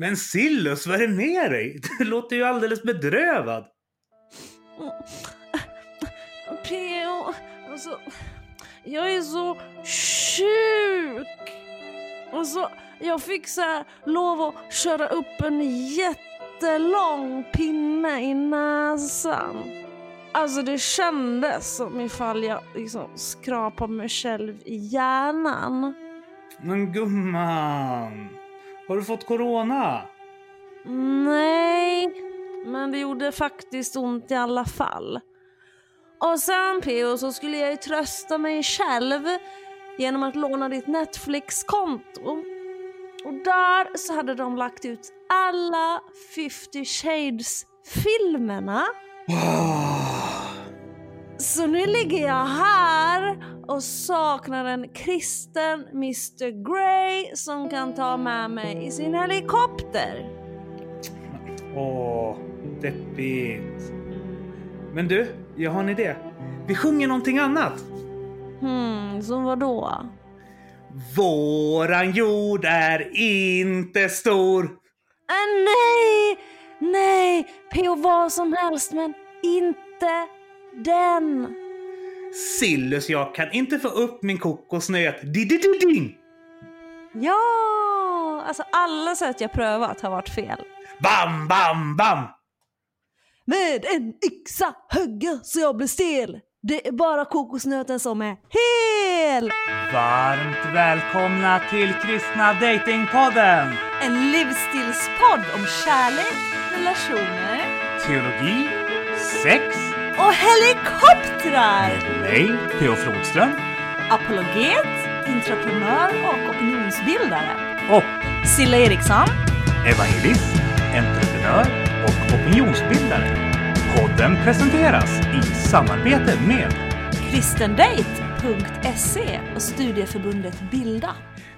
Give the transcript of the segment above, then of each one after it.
Men Sillus, vad är det med dig? Du låter ju alldeles bedrövad. P.O. Alltså, jag är så sjuk. Alltså, jag fick så här lov att köra upp en jättelång pinne i näsan. Alltså det kändes som ifall jag liksom skrapade mig själv i hjärnan. Men gumman, har du fått corona? Nej, men det gjorde faktiskt ont i alla fall. Och sen P.O. så skulle jag ju trösta mig själv genom att låna ditt Netflix-konto. Och där så hade de lagt ut alla 50 Shades-filmerna. Så nu ligger jag här och saknar en kristen Mr Grey som kan ta med mig i sin helikopter. Åh, deppigt. Men du, jag har en idé. Vi sjunger någonting annat. Hmm, som vadå? Våran jord är inte stor. Äh, nej! Nej! P.O. vad som helst men inte den. Sillus, jag kan inte få upp min kokosnöt. Di-di-di-ding! Ja! Alltså alla sätt jag prövat har varit fel. Bam, bam, bam! Med en yxa hugga så jag blir stel. Det är bara kokosnöten som är hel! Varmt välkomna till Kristna Datingpodden! En livsstilspodd om kärlek, relationer Teologi, sex, och helikoptrar! mig, P.O. Flodström Apologet, entreprenör och opinionsbildare. och Silla Eriksson. evangelist, entreprenör och opinionsbildare. Podden presenteras i samarbete med kristendate.se och studieförbundet Bilda.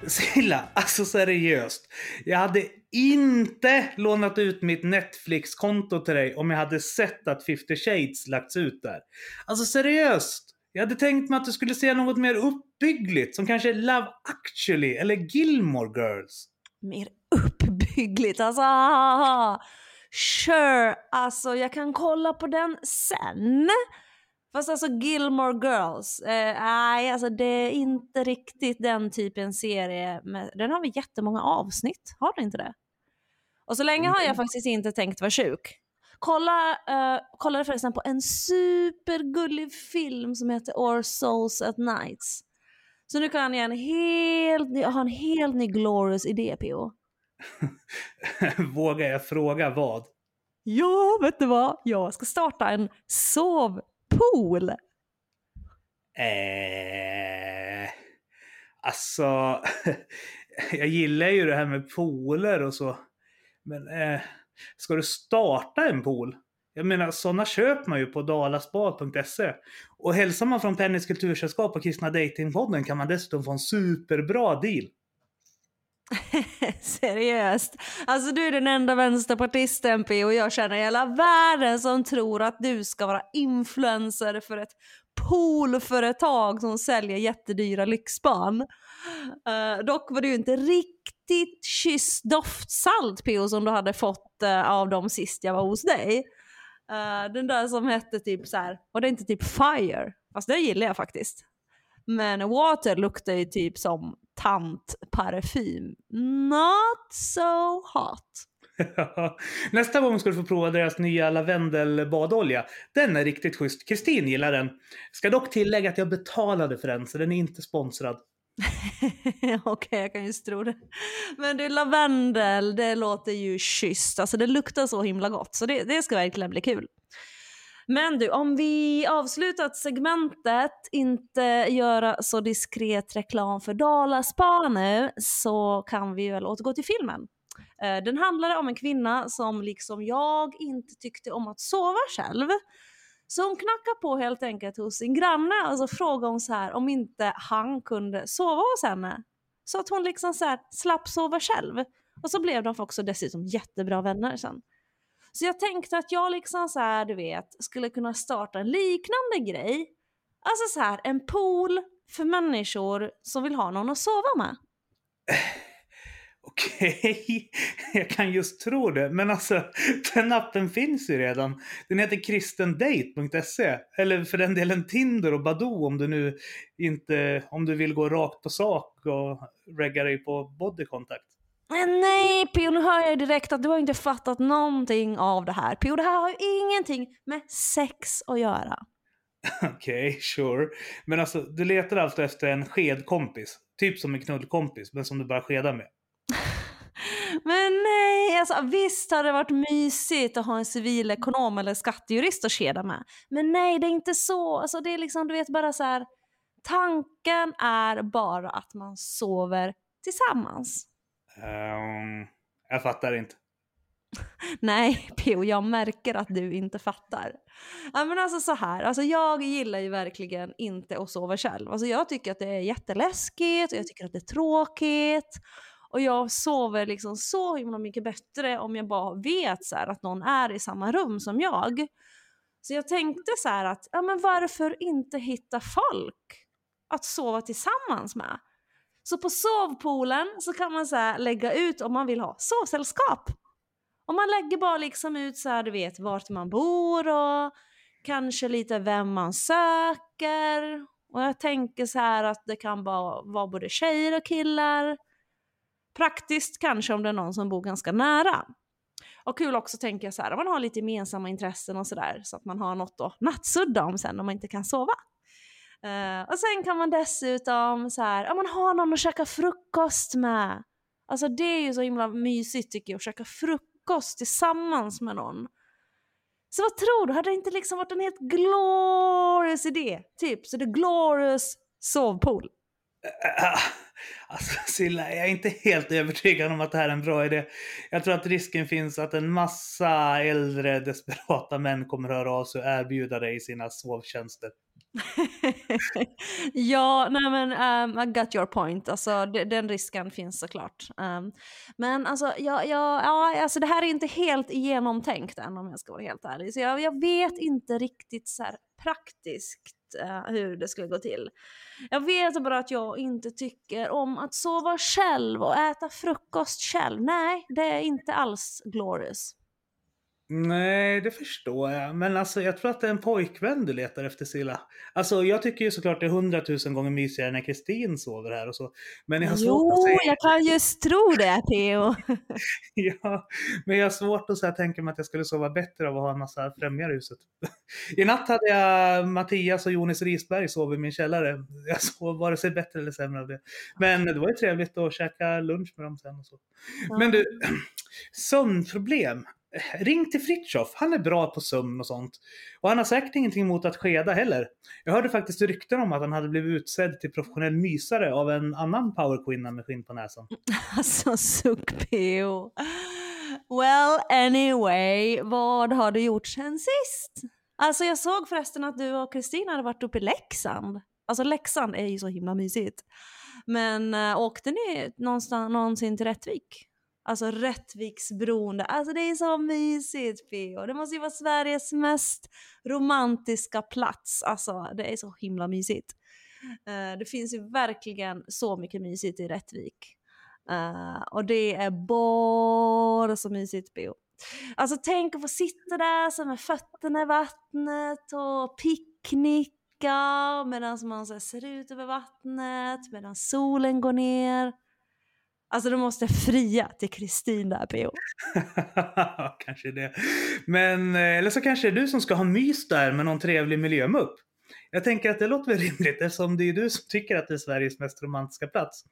Silla, alltså seriöst. Jag hade inte lånat ut mitt Netflix-konto till dig om jag hade sett att 50 Shades lagts ut där. Alltså seriöst. Jag hade tänkt mig att du skulle se något mer uppbyggligt som kanske Love actually eller Gilmore Girls. Mer uppbyggligt alltså. Sure, alltså jag kan kolla på den sen. Fast alltså Gilmore Girls, eh, nej alltså det är inte riktigt den typen serie. Med, den har vi jättemånga avsnitt, har den inte det? Och så länge har jag faktiskt inte tänkt vara sjuk. Kolla, eh, kollade förresten på en supergullig film som heter Our Souls at Nights. Så nu kan jag en helt ny, ha en helt ny glorious idé PO. Vågar jag fråga vad? Ja, vet du vad? Jag ska starta en Pool! Eh, alltså, jag gillar ju det här med pooler och så. Men eh, ska du starta en pool? Jag menar, sådana köper man ju på dalasbad.se. Och hälsar man från Pennys kultursällskap och Kristna Datingpodden kan man dessutom få en superbra deal. Seriöst. Alltså du är den enda vänsterpartisten P och jag känner hela världen som tror att du ska vara influencer för ett poolföretag som säljer jättedyra lyxspan. Uh, eh, dock var det ju inte riktigt kysst doftsalt som du hade fått uh, av dem sist jag var hos dig. Uh, den där som hette typ så här, var det inte typ Fire? Fast det gillar jag faktiskt. Men Water luktar ju typ som tantparfym. Not so hot. Nästa gång ska du få prova deras nya lavendelbadolja. Den är riktigt schysst. Kristin gillar den. Ska dock tillägga att jag betalade för den, så den är inte sponsrad. Okej, okay, jag kan just tro det. Men du, lavendel, det låter ju schysst. Alltså det luktar så himla gott, så det, det ska verkligen bli kul. Men du, om vi avslutat segmentet, inte göra så diskret reklam för Dalaspa nu, så kan vi väl återgå till filmen. Eh, den handlade om en kvinna som liksom jag inte tyckte om att sova själv. Så hon knackade på helt enkelt hos sin granne och så frågade hon så här om inte han kunde sova hos henne. Så att hon liksom så här slapp sova själv. Och så blev de också dessutom jättebra vänner sen. Så jag tänkte att jag liksom så här, du vet, skulle kunna starta en liknande grej. Alltså så här, en pool för människor som vill ha någon att sova med. Okej, jag kan just tro det. Men alltså, den appen finns ju redan. Den heter kristendate.se. Eller för den delen Tinder och Badoo om du nu inte, om du vill gå rakt på sak och regga dig på bodycontact nej Pio, nu hör jag direkt att du har inte fattat någonting av det här. Pio, det här har ju ingenting med sex att göra. Okej, sure. Men alltså, du letar alltså efter en skedkompis. Typ som en knullkompis, men som du bara skedar med. Men nej, alltså, visst har det varit mysigt att ha en civilekonom eller skattejurist att skeda med. Men nej, det är inte så. Alltså, det är liksom, du vet bara så här. Tanken är bara att man sover tillsammans. Um, jag fattar inte. Nej, Pio, jag märker att du inte fattar. Ja, men alltså så här, alltså jag gillar ju verkligen inte att sova själv. Alltså jag tycker att det är jätteläskigt och jag tycker att det är tråkigt. Och jag sover liksom så himla mycket bättre om jag bara vet så här, att någon är i samma rum som jag. Så jag tänkte så här att, ja men varför inte hitta folk att sova tillsammans med? Så på sovpoolen så kan man så här lägga ut om man vill ha sovsällskap. Och man lägger bara liksom ut så här, du vet, vart man bor och kanske lite vem man söker. Och jag tänker så här att det kan bara vara både tjejer och killar. Praktiskt kanske om det är någon som bor ganska nära. Och kul också tänker jag så här, om man har lite gemensamma intressen och sådär så att man har något att nattsudda om sen om man inte kan sova. Uh, och sen kan man dessutom så här, om man har någon att käka frukost med. Alltså det är ju så himla mysigt tycker jag att käka frukost tillsammans med någon. Så vad tror du, hade det inte liksom varit en helt glorious idé? Typ, så det är glorious sovpool. Eh, eh, alltså Silla, jag är inte helt övertygad om att det här är en bra idé. Jag tror att risken finns att en massa äldre desperata män kommer höra av sig och erbjuda dig sina sovtjänster. ja, nej men um, I got your point. Alltså, den risken finns såklart. Um, men alltså, ja, ja, ja, alltså, det här är inte helt genomtänkt än om jag ska vara helt ärlig. Så jag, jag vet inte riktigt så här, praktiskt uh, hur det skulle gå till. Jag vet bara att jag inte tycker om att sova själv och äta frukost själv. Nej, det är inte alls glorious. Nej, det förstår jag. Men alltså, jag tror att det är en pojkvän du letar efter Silla. Alltså, jag tycker ju såklart det är hundratusen gånger mysigare när Kristin sover här och så. Men jag har svårt jo, att säga... jag kan just tro det, Theo. ja, men jag har svårt att så här, tänka mig att jag skulle sova bättre av att ha en massa främjare i huset. I natt hade jag Mattias och Jonis Risberg sov i min källare. Jag sov vare sig bättre eller sämre av det. Men det var ju trevligt att käka lunch med dem sen och så. Ja. Men du, sömnproblem ring till Fritjof. Han är bra på sömn och sånt. Och han har säkert ingenting emot att skeda heller. Jag hörde faktiskt rykten om att han hade blivit utsedd till professionell mysare av en annan powerkvinna med skinn på näsan. Alltså suck-PO. Well anyway, vad har du gjort sen sist? Alltså jag såg förresten att du och Kristina hade varit uppe i Leksand. Alltså Leksand är ju så himla mysigt. Men äh, åkte ni någonstans, någonsin till Rättvik? Alltså Rättviksbron, alltså det är så mysigt Pio. Det måste ju vara Sveriges mest romantiska plats. Alltså det är så himla mysigt. Uh, det finns ju verkligen så mycket mysigt i Rättvik. Uh, och det är bara så mysigt Pio. Alltså tänk att få sitta där så med fötterna i vattnet och picknicka medan man så ser ut över vattnet, medan solen går ner. Alltså de måste fria till Kristin där PO. kanske det. Men, eh, eller så kanske det är du som ska ha mys där med någon trevlig miljömupp. Jag tänker att det låter väl rimligt eftersom det är du som tycker att det är Sveriges mest romantiska plats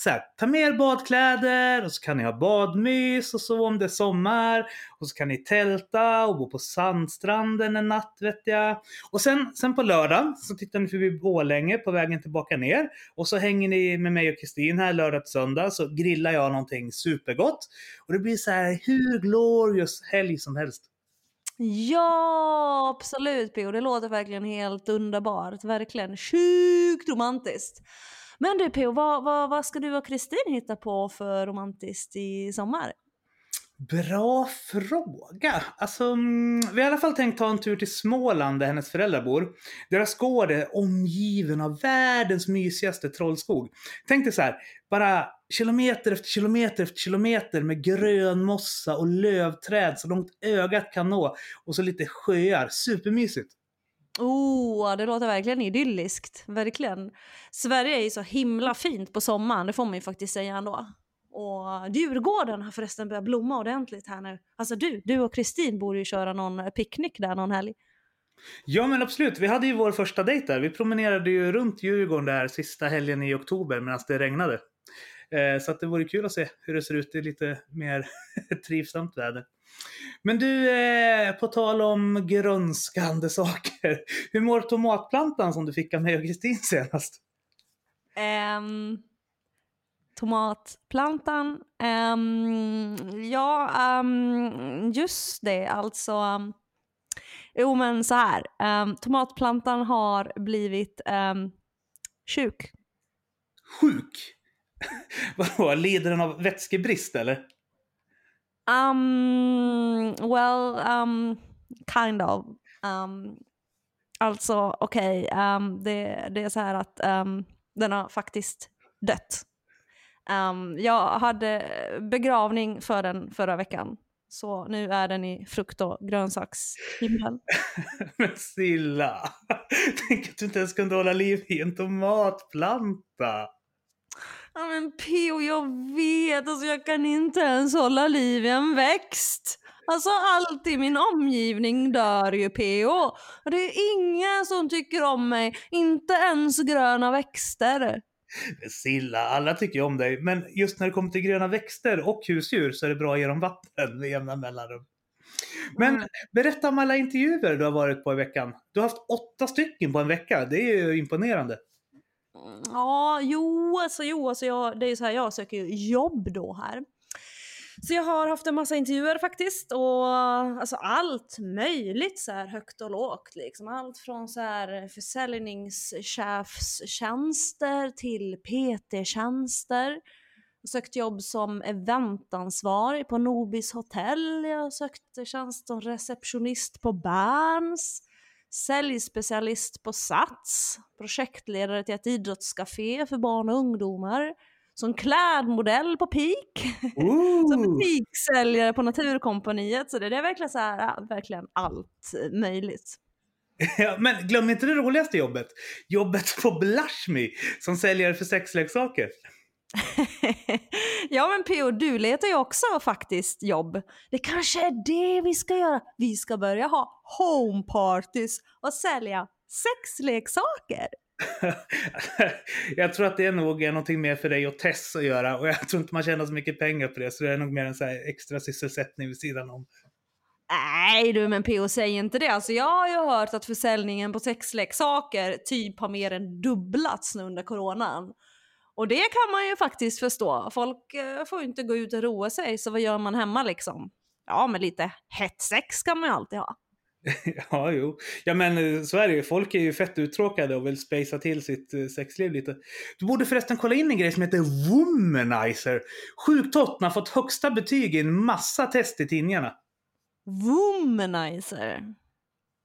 så här, ta med er badkläder och så kan ni ha badmys och så om det är sommar. Och så kan ni tälta och bo på sandstranden en natt vet jag. Och sen, sen på lördag så tittar ni förbi Borlänge på vägen tillbaka ner. Och så hänger ni med mig och Kristin här lördag till söndag så grillar jag någonting supergott. Och det blir så här hur glorious helg som helst. Ja, absolut Pio. Det låter verkligen helt underbart. Verkligen sjukt romantiskt. Men du P.O. vad, vad, vad ska du och Kristin hitta på för romantiskt i sommar? Bra fråga. Alltså, mm, vi har i alla fall tänkt ta en tur till Småland där hennes föräldrar bor. Deras gård är omgiven av världens mysigaste trollskog. Tänk dig så här, bara kilometer efter kilometer efter kilometer med grönmossa och lövträd så långt ögat kan nå. Och så lite sjöar. Supermysigt. Oh, det låter verkligen idylliskt. Verkligen. Sverige är ju så himla fint på sommaren, det får man ju faktiskt säga ändå. Och Djurgården har förresten börjat blomma ordentligt här nu. Alltså du, du och Kristin borde ju köra någon eh, picknick där någon helg. Ja men absolut, vi hade ju vår första dejt där. Vi promenerade ju runt Djurgården där sista helgen i oktober medan det regnade. Eh, så att det vore kul att se hur det ser ut i lite mer trivsamt väder. Men du, eh, på tal om grönskande saker. Hur mår tomatplantan som du fick av mig och Kristin senast? Ehm, tomatplantan. Ehm, ja, ehm, just det. Alltså. Um, jo, men så här. Um, tomatplantan har blivit um, sjuk. Sjuk? Vadå, lider den av vätskebrist eller? Um, well, um, kind of. Um, alltså, okej, okay, um, det, det är så här att um, den har faktiskt dött. Um, jag hade begravning för den förra veckan. Så nu är den i frukt och grönsakshimlen. Men Silla, tänk att du inte ens kunde hålla liv i en tomatplanta. Ja men Pio, jag vet. Alltså jag kan inte ens hålla liv i en växt. Alltså allt i min omgivning dör ju Pio. Det är ingen som tycker om mig. Inte ens gröna växter. Silla, alla tycker om dig. Men just när det kommer till gröna växter och husdjur så är det bra att ge dem vatten med jämna mellanrum. Men mm. berätta om alla intervjuer du har varit på i veckan. Du har haft åtta stycken på en vecka. Det är ju imponerande. Ja, jo, alltså, jo, alltså jag, det är ju så här, jag söker ju jobb då här. Så jag har haft en massa intervjuer faktiskt och alltså allt möjligt så här högt och lågt liksom. Allt från så här försäljningschefstjänster till PT-tjänster. Jag har sökt jobb som eventansvarig på Nobis hotell. Jag har sökt tjänst som receptionist på Berns säljspecialist på Sats, projektledare till ett idrottscafé för barn och ungdomar, som klädmodell på Peak, som butikssäljare på Naturkompaniet. Så det är verkligen, så här, verkligen allt möjligt. Ja, men glöm inte det roligaste jobbet. Jobbet på Blushme som säljare för sexleksaker. ja men P.O. du letar ju också faktiskt jobb. Det kanske är det vi ska göra. Vi ska börja ha homepartys och sälja sexleksaker. jag tror att det är nog är någonting mer för dig och Tess att göra och jag tror inte man tjänar så mycket pengar på det så det är nog mer en så extra sysselsättning vid sidan om. Nej du men P.O. säg inte det. Alltså jag har ju hört att försäljningen på sexleksaker typ har mer än dubblats nu under coronan. Och det kan man ju faktiskt förstå. Folk eh, får ju inte gå ut och roa sig, så vad gör man hemma liksom? Ja, men lite hett sex kan man ju alltid ha. ja, jo. Ja, men eh, så är det ju. Folk är ju fett uttråkade och vill spacea till sitt eh, sexliv lite. Du borde förresten kolla in en grej som heter Womanizer. Sjukt hot, har fått högsta betyg i en massa test i tidningarna. Womanizer?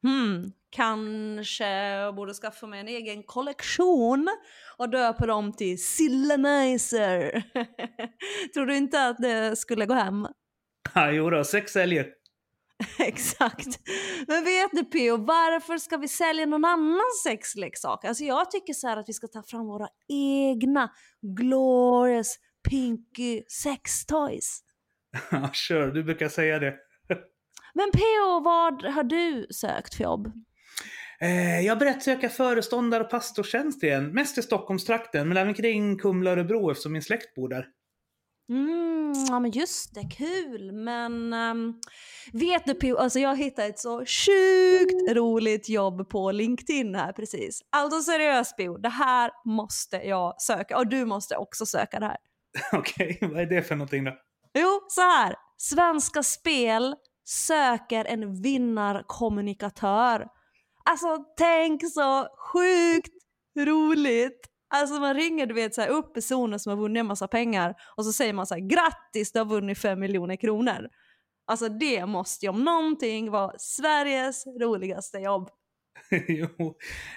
Hmm, kanske jag borde skaffa mig en egen kollektion och döpa dem till Sillanizer. Tror du inte att det skulle gå hem? Ja, jo då, sex säljer. Exakt. Men vet du Pio, varför ska vi sälja någon annans sexleksak? Alltså jag tycker så att vi ska ta fram våra egna glorious pinky sex toys. Ja, sure, du brukar säga det. Men P.O. vad har du sökt för jobb? Eh, jag har börjat söka föreståndare och pastorstjänst igen. Mest i Stockholmstrakten, men även kring Kumla och Örebro eftersom min släkt bor där. Mm, ja men just det, kul. Men um, vet du P.O. alltså jag hittade ett så sjukt roligt jobb på LinkedIn här precis. Alltså seriöst P.O. det här måste jag söka och du måste också söka det här. Okej, okay, vad är det för någonting då? Jo, så här. Svenska Spel söker en vinnarkommunikatör. Alltså tänk så sjukt roligt! Alltså man ringer du vet, så upp personer som har vunnit en massa pengar och så säger man så här, grattis du har vunnit fem miljoner kronor. Alltså det måste ju om någonting vara Sveriges roligaste jobb. jo,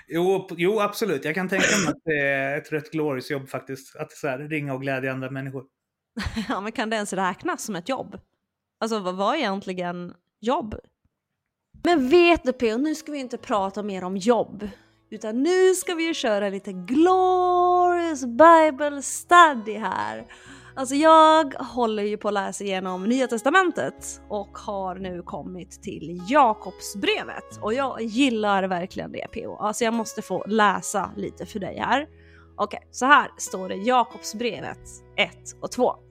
jo, jo, absolut. Jag kan tänka mig att det är ett rätt glorious jobb faktiskt. Att så här, ringa och glädja andra människor. ja, men kan det ens räknas som ett jobb? Alltså vad var egentligen jobb? Men vet du Peo, nu ska vi inte prata mer om jobb. Utan nu ska vi ju köra lite glorious Bible study här. Alltså jag håller ju på att läsa igenom Nya Testamentet och har nu kommit till Jakobsbrevet. Och jag gillar verkligen det PO. Alltså jag måste få läsa lite för dig här. Okej, så här står det Jakobsbrevet 1 och 2.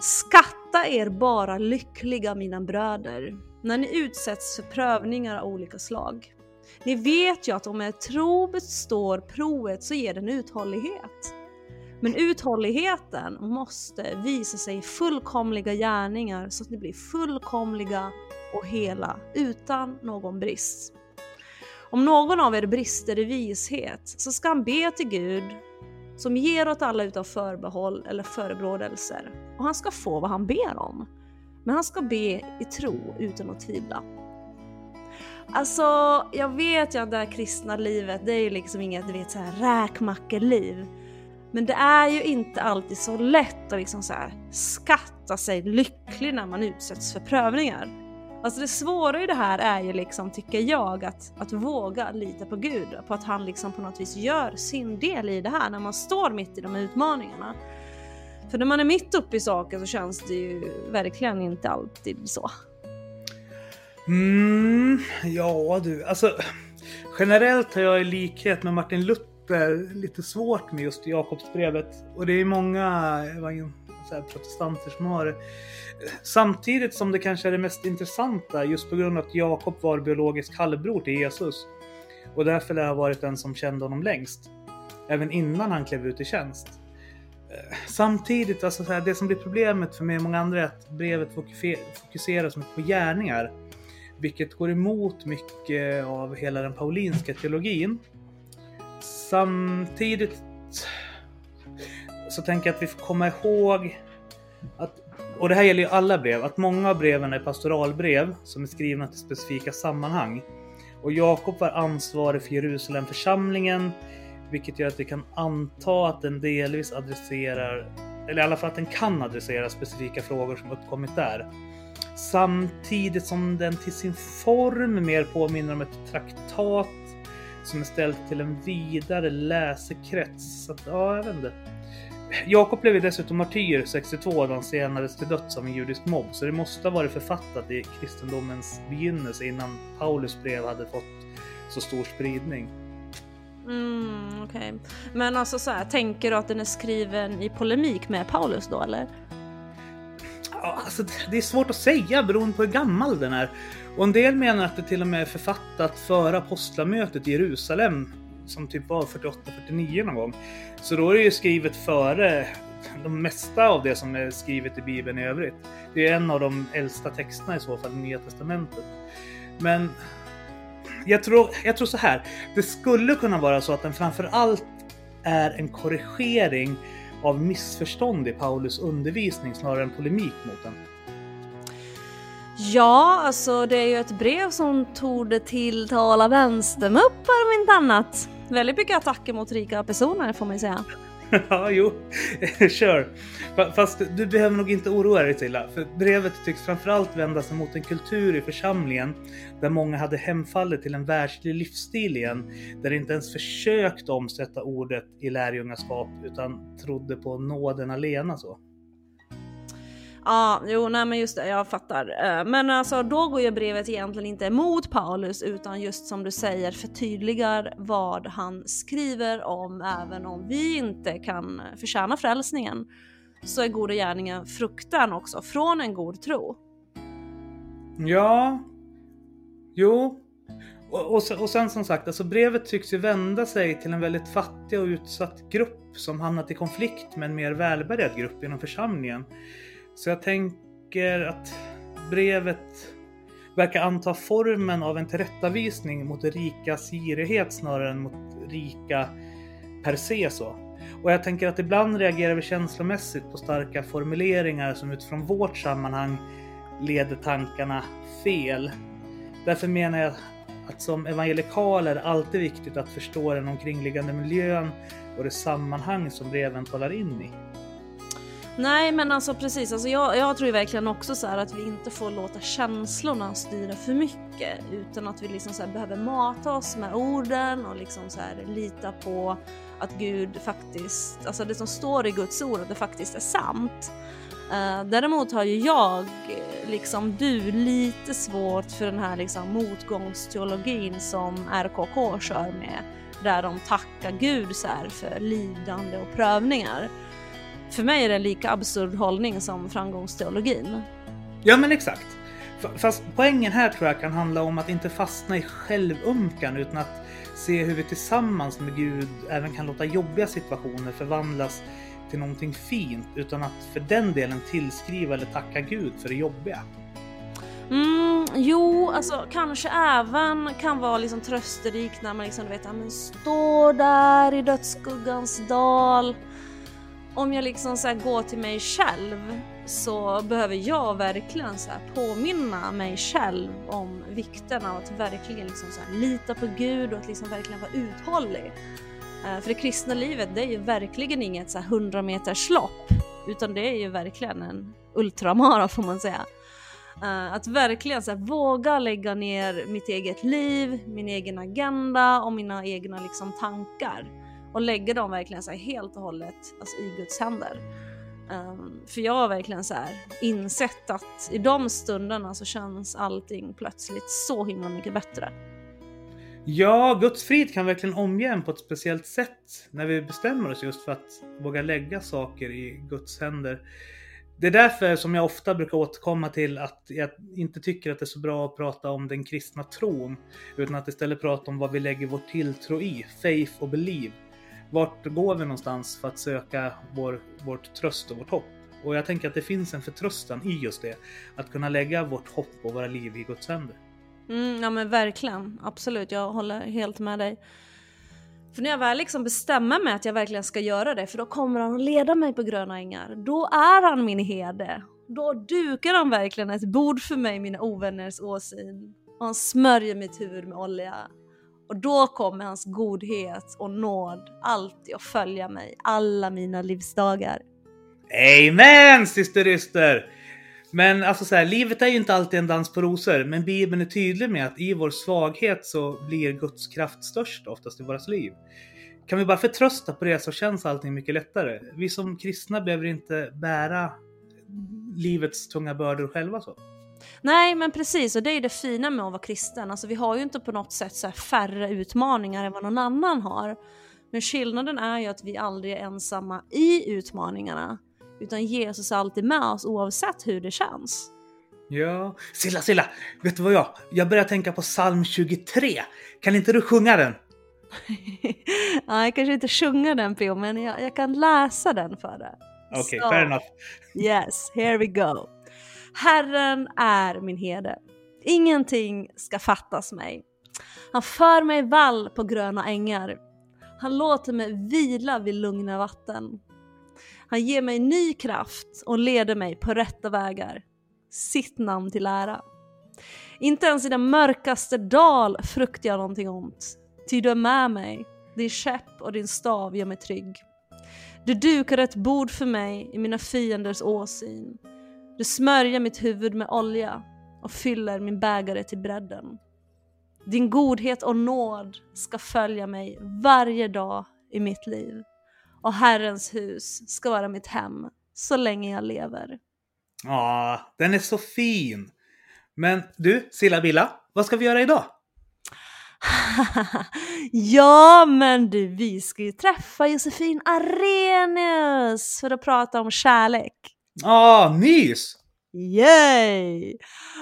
Skatta er bara lyckliga mina bröder när ni utsätts för prövningar av olika slag. Ni vet ju att om er tro består provet så ger den uthållighet. Men uthålligheten måste visa sig i fullkomliga gärningar så att ni blir fullkomliga och hela utan någon brist. Om någon av er brister i vishet så ska han be till Gud som ger åt alla utan förbehåll eller förebrådelser och han ska få vad han ber om. Men han ska be i tro utan att tvivla. Alltså, jag vet ju att det här kristna livet, det är ju liksom inget, du vet, så här räkmackeliv. Men det är ju inte alltid så lätt att liksom så här skatta sig lycklig när man utsätts för prövningar. Alltså det svåra i det här är ju liksom, tycker jag, att, att våga lita på Gud. På att han liksom på något vis gör sin del i det här när man står mitt i de utmaningarna. För när man är mitt uppe i saker så känns det ju verkligen inte alltid så. Mm, ja du, alltså generellt har jag i likhet med Martin Luther lite svårt med just Jakobsbrevet. Och det är många så här, protestanter som har det. Samtidigt som det kanske är det mest intressanta just på grund av att Jakob var biologisk halvbror till Jesus. Och därför lär ha varit den som kände honom längst. Även innan han klev ut i tjänst. Eh, samtidigt, alltså så här, det som blir problemet för mig och många andra är att brevet fokuserar så mycket på gärningar. Vilket går emot mycket av hela den paulinska teologin. Samtidigt så tänker jag att vi får komma ihåg att, och det här gäller ju alla brev, att många av breven är pastoralbrev som är skrivna till specifika sammanhang. Och Jakob var ansvarig för Jerusalemförsamlingen, vilket gör att vi kan anta att den delvis adresserar, eller i alla fall att den kan adressera specifika frågor som uppkommit där. Samtidigt som den till sin form mer påminner om ett traktat som är ställt till en vidare läsekrets. Så att, ja, jag vet inte. Jakob blev dessutom martyr 62 då han senades till döds av en judisk mobb, så det måste ha varit författat i kristendomens begynnelse innan Paulus brev hade fått så stor spridning. Mm, Okej. Okay. Men alltså så här, tänker du att den är skriven i polemik med Paulus då eller? Ja, alltså, det är svårt att säga beroende på hur gammal den är. Och en del menar att det till och med är författat före apostlamötet i Jerusalem som typ var 48-49 någon gång. Så då är det ju skrivet före de mesta av det som är skrivet i Bibeln i övrigt. Det är en av de äldsta texterna i så fall, i Nya Testamentet. Men jag tror, jag tror så här. Det skulle kunna vara så att den framför allt är en korrigering av missförstånd i Paulus undervisning snarare än polemik mot den. Ja, alltså det är ju ett brev som torde tilltala vänstermuppar om inte annat. Väldigt mycket attacker mot rika personer får man ju säga. ja, jo, kör. Fast du behöver nog inte oroa dig Tilla, för brevet tycks framförallt vända sig mot en kultur i församlingen där många hade hemfallit till en världslig livsstil igen, där de inte ens försökte omsätta ordet i lärjungaskap utan trodde på nåden alena så. Ja, jo, nej men just det, jag fattar. Eh, men alltså då går ju brevet egentligen inte emot Paulus utan just som du säger förtydligar vad han skriver om även om vi inte kan förtjäna frälsningen så är goda gärningen fruktan också från en god tro. Ja, jo. Och, och, och sen som sagt, alltså brevet tycks ju vända sig till en väldigt fattig och utsatt grupp som hamnat i konflikt med en mer välbärgad grupp inom församlingen. Så jag tänker att brevet verkar anta formen av en tillrättavisning mot rikas girighet snarare än mot rika per se så. Och jag tänker att ibland reagerar vi känslomässigt på starka formuleringar som utifrån vårt sammanhang leder tankarna fel. Därför menar jag att som evangelikal är det alltid viktigt att förstå den omkringliggande miljön och det sammanhang som breven talar in i. Nej men alltså precis, alltså jag, jag tror ju verkligen också så här att vi inte får låta känslorna styra för mycket utan att vi liksom så behöver mata oss med orden och liksom så här lita på att Gud faktiskt, alltså det som står i Guds ord, att det faktiskt är sant. Uh, däremot har ju jag, eh, liksom du, lite svårt för den här liksom motgångsteologin som RKK kör med. Där de tackar Gud så för lidande och prövningar. För mig är det en lika absurd hållning som framgångsteologin. Ja men exakt. Fast poängen här tror jag kan handla om att inte fastna i självömkan utan att se hur vi tillsammans med Gud även kan låta jobbiga situationer förvandlas till någonting fint utan att för den delen tillskriva eller tacka Gud för det jobbiga. Mm, jo, alltså kanske även kan vara liksom trösterikt när man liksom, du vet, ja, men står där i dödsskuggans dal om jag liksom så går till mig själv så behöver jag verkligen så påminna mig själv om vikten av att verkligen liksom så lita på Gud och att liksom verkligen vara uthållig. Eh, för det kristna livet det är ju verkligen inget så 100 meters lopp utan det är ju verkligen en ultramara får man säga. Eh, att verkligen så våga lägga ner mitt eget liv, min egen agenda och mina egna liksom tankar och lägga dem verkligen så helt och hållet alltså, i Guds händer. Um, för jag har verkligen så här insett att i de stunderna så känns allting plötsligt så himla mycket bättre. Ja, Guds frid kan verkligen omge en på ett speciellt sätt när vi bestämmer oss just för att våga lägga saker i Guds händer. Det är därför som jag ofta brukar återkomma till att jag inte tycker att det är så bra att prata om den kristna tron, utan att istället prata om vad vi lägger vår tilltro i, faith och believe vart går vi någonstans för att söka vår, vårt tröst och vårt hopp? Och jag tänker att det finns en förtröstan i just det. Att kunna lägga vårt hopp och våra liv i Guds händer. Mm, ja men verkligen, absolut. Jag håller helt med dig. För när jag väl liksom bestämmer mig att jag verkligen ska göra det, för då kommer han att leda mig på gröna ängar. Då är han min herde. Då dukar han verkligen ett bord för mig, mina ovänners åsyn. Och han smörjer mitt huvud med olja. Och då kommer hans godhet och nåd alltid att följa mig alla mina livsdagar. Amen syster Yster! Men alltså så här, livet är ju inte alltid en dans på rosor, men Bibeln är tydlig med att i vår svaghet så blir Guds kraft störst oftast i våra liv. Kan vi bara förtrösta på det så känns allting mycket lättare. Vi som kristna behöver inte bära livets tunga bördor själva så. Nej men precis och det är ju det fina med att vara kristen. Alltså vi har ju inte på något sätt så färre utmaningar än vad någon annan har. Men skillnaden är ju att vi aldrig är ensamma i utmaningarna. Utan Jesus är alltid med oss oavsett hur det känns. Ja, Silla, Silla! Vet du vad jag? Jag börjar tänka på psalm 23. Kan inte du sjunga den? ja, jag kanske inte sjunga den Pio, men jag, jag kan läsa den för dig. Okej, okay, fair enough. Yes, here we go. Herren är min herde. Ingenting ska fattas mig. Han för mig vall på gröna ängar. Han låter mig vila vid lugna vatten. Han ger mig ny kraft och leder mig på rätta vägar. Sitt namn till ära. Inte ens i den mörkaste dal fruktar jag någonting ont. Ty du är med mig. Din käpp och din stav gör mig trygg. Du dukar ett bord för mig i mina fienders åsyn. Du smörjer mitt huvud med olja och fyller min bägare till bredden. Din godhet och nåd ska följa mig varje dag i mitt liv och Herrens hus ska vara mitt hem så länge jag lever. Ja, den är så fin! Men du, Silla Billa, vad ska vi göra idag? ja, men du, vi ska ju träffa Josefin Arrhenius för att prata om kärlek. Ah, mys! Yay!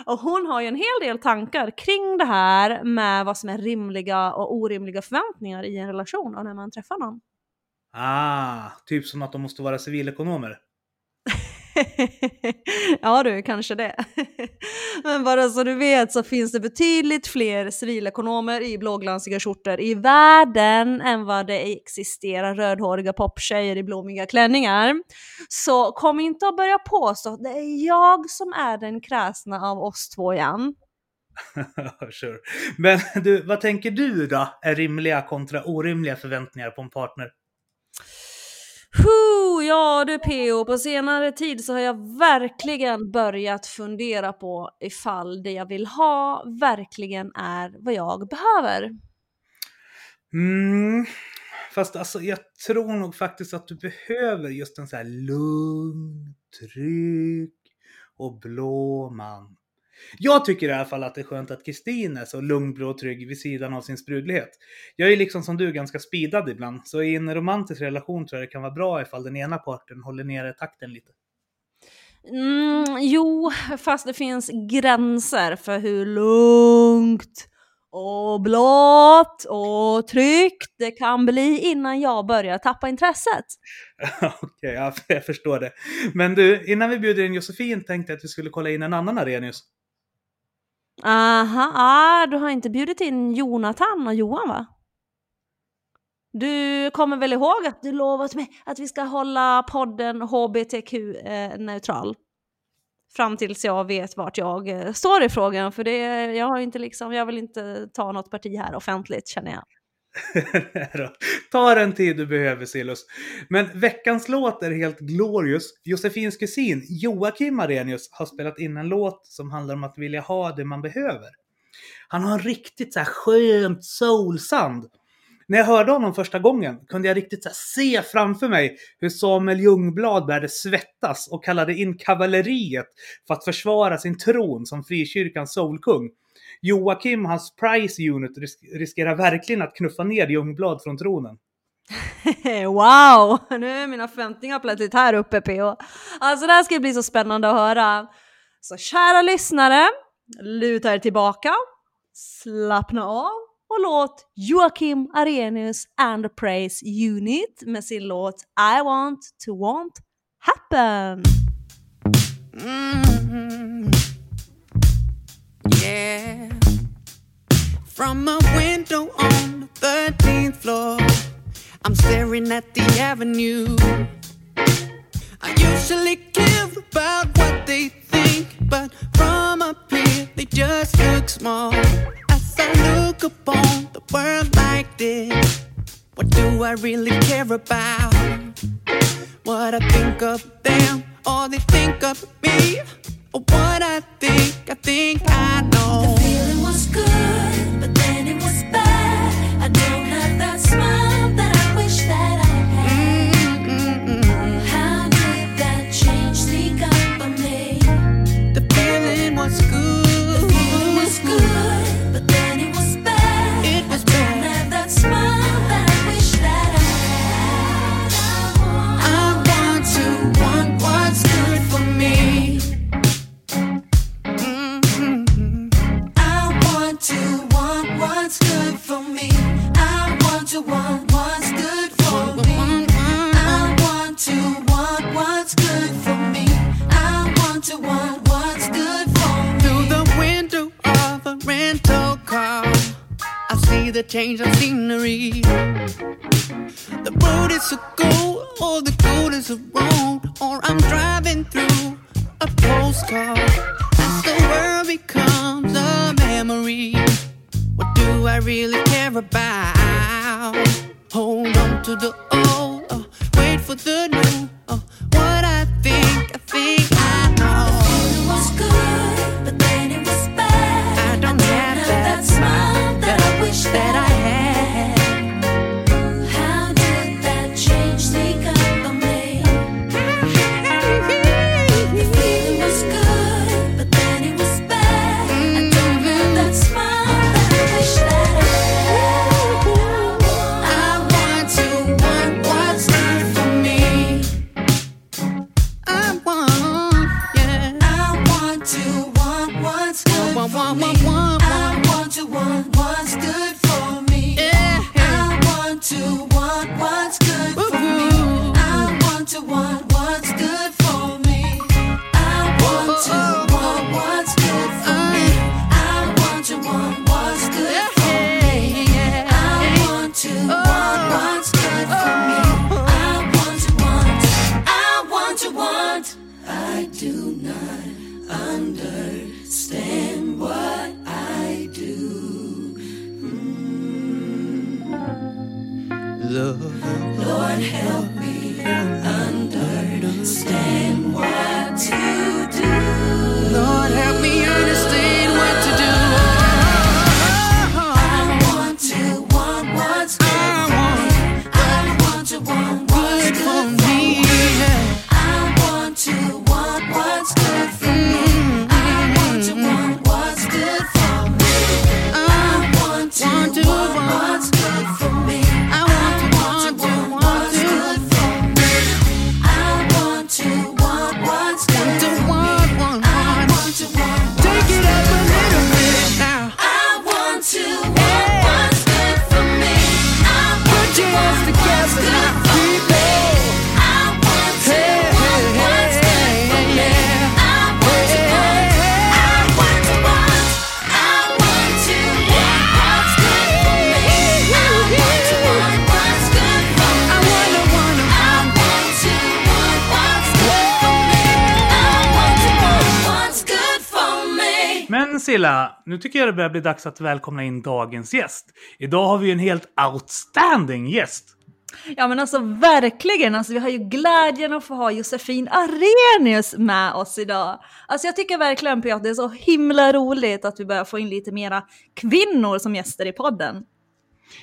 Och hon har ju en hel del tankar kring det här med vad som är rimliga och orimliga förväntningar i en relation och när man träffar någon. Ah, typ som att de måste vara civilekonomer. ja du, kanske det. Men bara så du vet så finns det betydligt fler civilekonomer i blåglansiga skjortor i världen än vad det existerar rödhåriga poptjejer i blommiga klänningar. Så kom inte och börja påstå att det är jag som är den kräsna av oss två igen. sure. Men du, vad tänker du då är rimliga kontra orimliga förväntningar på en partner? Huh, ja du PO, på senare tid så har jag verkligen börjat fundera på ifall det jag vill ha verkligen är vad jag behöver. Mm, fast alltså jag tror nog faktiskt att du behöver just en sån här lugn, trygg och blå man. Jag tycker i alla fall att det är skönt att Kristin är så lugn, blå och trygg vid sidan av sin sprudlighet. Jag är liksom som du ganska speedad ibland, så i en romantisk relation tror jag det kan vara bra ifall den ena parten håller nere takten lite. Mm, jo, fast det finns gränser för hur lugnt och blått och tryggt det kan bli innan jag börjar tappa intresset. Okej, ja, jag förstår det. Men du, innan vi bjuder in Josefin tänkte jag att vi skulle kolla in en annan Arrhenius. Aha, ah, du har inte bjudit in Jonathan och Johan va? Du kommer väl ihåg att du lovat mig att vi ska hålla podden HBTQ-neutral? Fram tills jag vet vart jag eh, står i frågan, för det, jag, har inte liksom, jag vill inte ta något parti här offentligt känner jag. Ta den tid du behöver Silus. Men veckans låt är helt glorious. Josefins kusin Joakim Arrhenius har spelat in en låt som handlar om att vilja ha det man behöver. Han har en riktigt så här skönt soulsand. När jag hörde honom första gången kunde jag riktigt så se framför mig hur Samuel Ljungblad började svettas och kallade in kavalleriet för att försvara sin tron som frikyrkans soulkung. Joakim hans Price Unit risk riskerar verkligen att knuffa ner Ljungblad från tronen. wow! Nu är mina förväntningar plötsligt här uppe PO. Alltså det här ska bli så spännande att höra. Så kära lyssnare, luta er tillbaka, slappna av och låt Joakim Arrhenius and the Praise Unit med sin låt I want to want happen. Mm-hmm. Yeah. From a window on the 13th floor, I'm staring at the avenue. I usually care about what they think, but from up here they just look small. As I look upon the world like this, what do I really care about? What I think of them, or they think of me, what I think, I think I know. The feeling was good, Silla, nu tycker jag det börjar bli dags att välkomna in dagens gäst. Idag har vi en helt outstanding gäst. Ja men alltså verkligen, alltså, vi har ju glädjen att få ha Josefin Arrhenius med oss idag. Alltså jag tycker verkligen Piotr, det är så himla roligt att vi börjar få in lite mera kvinnor som gäster i podden.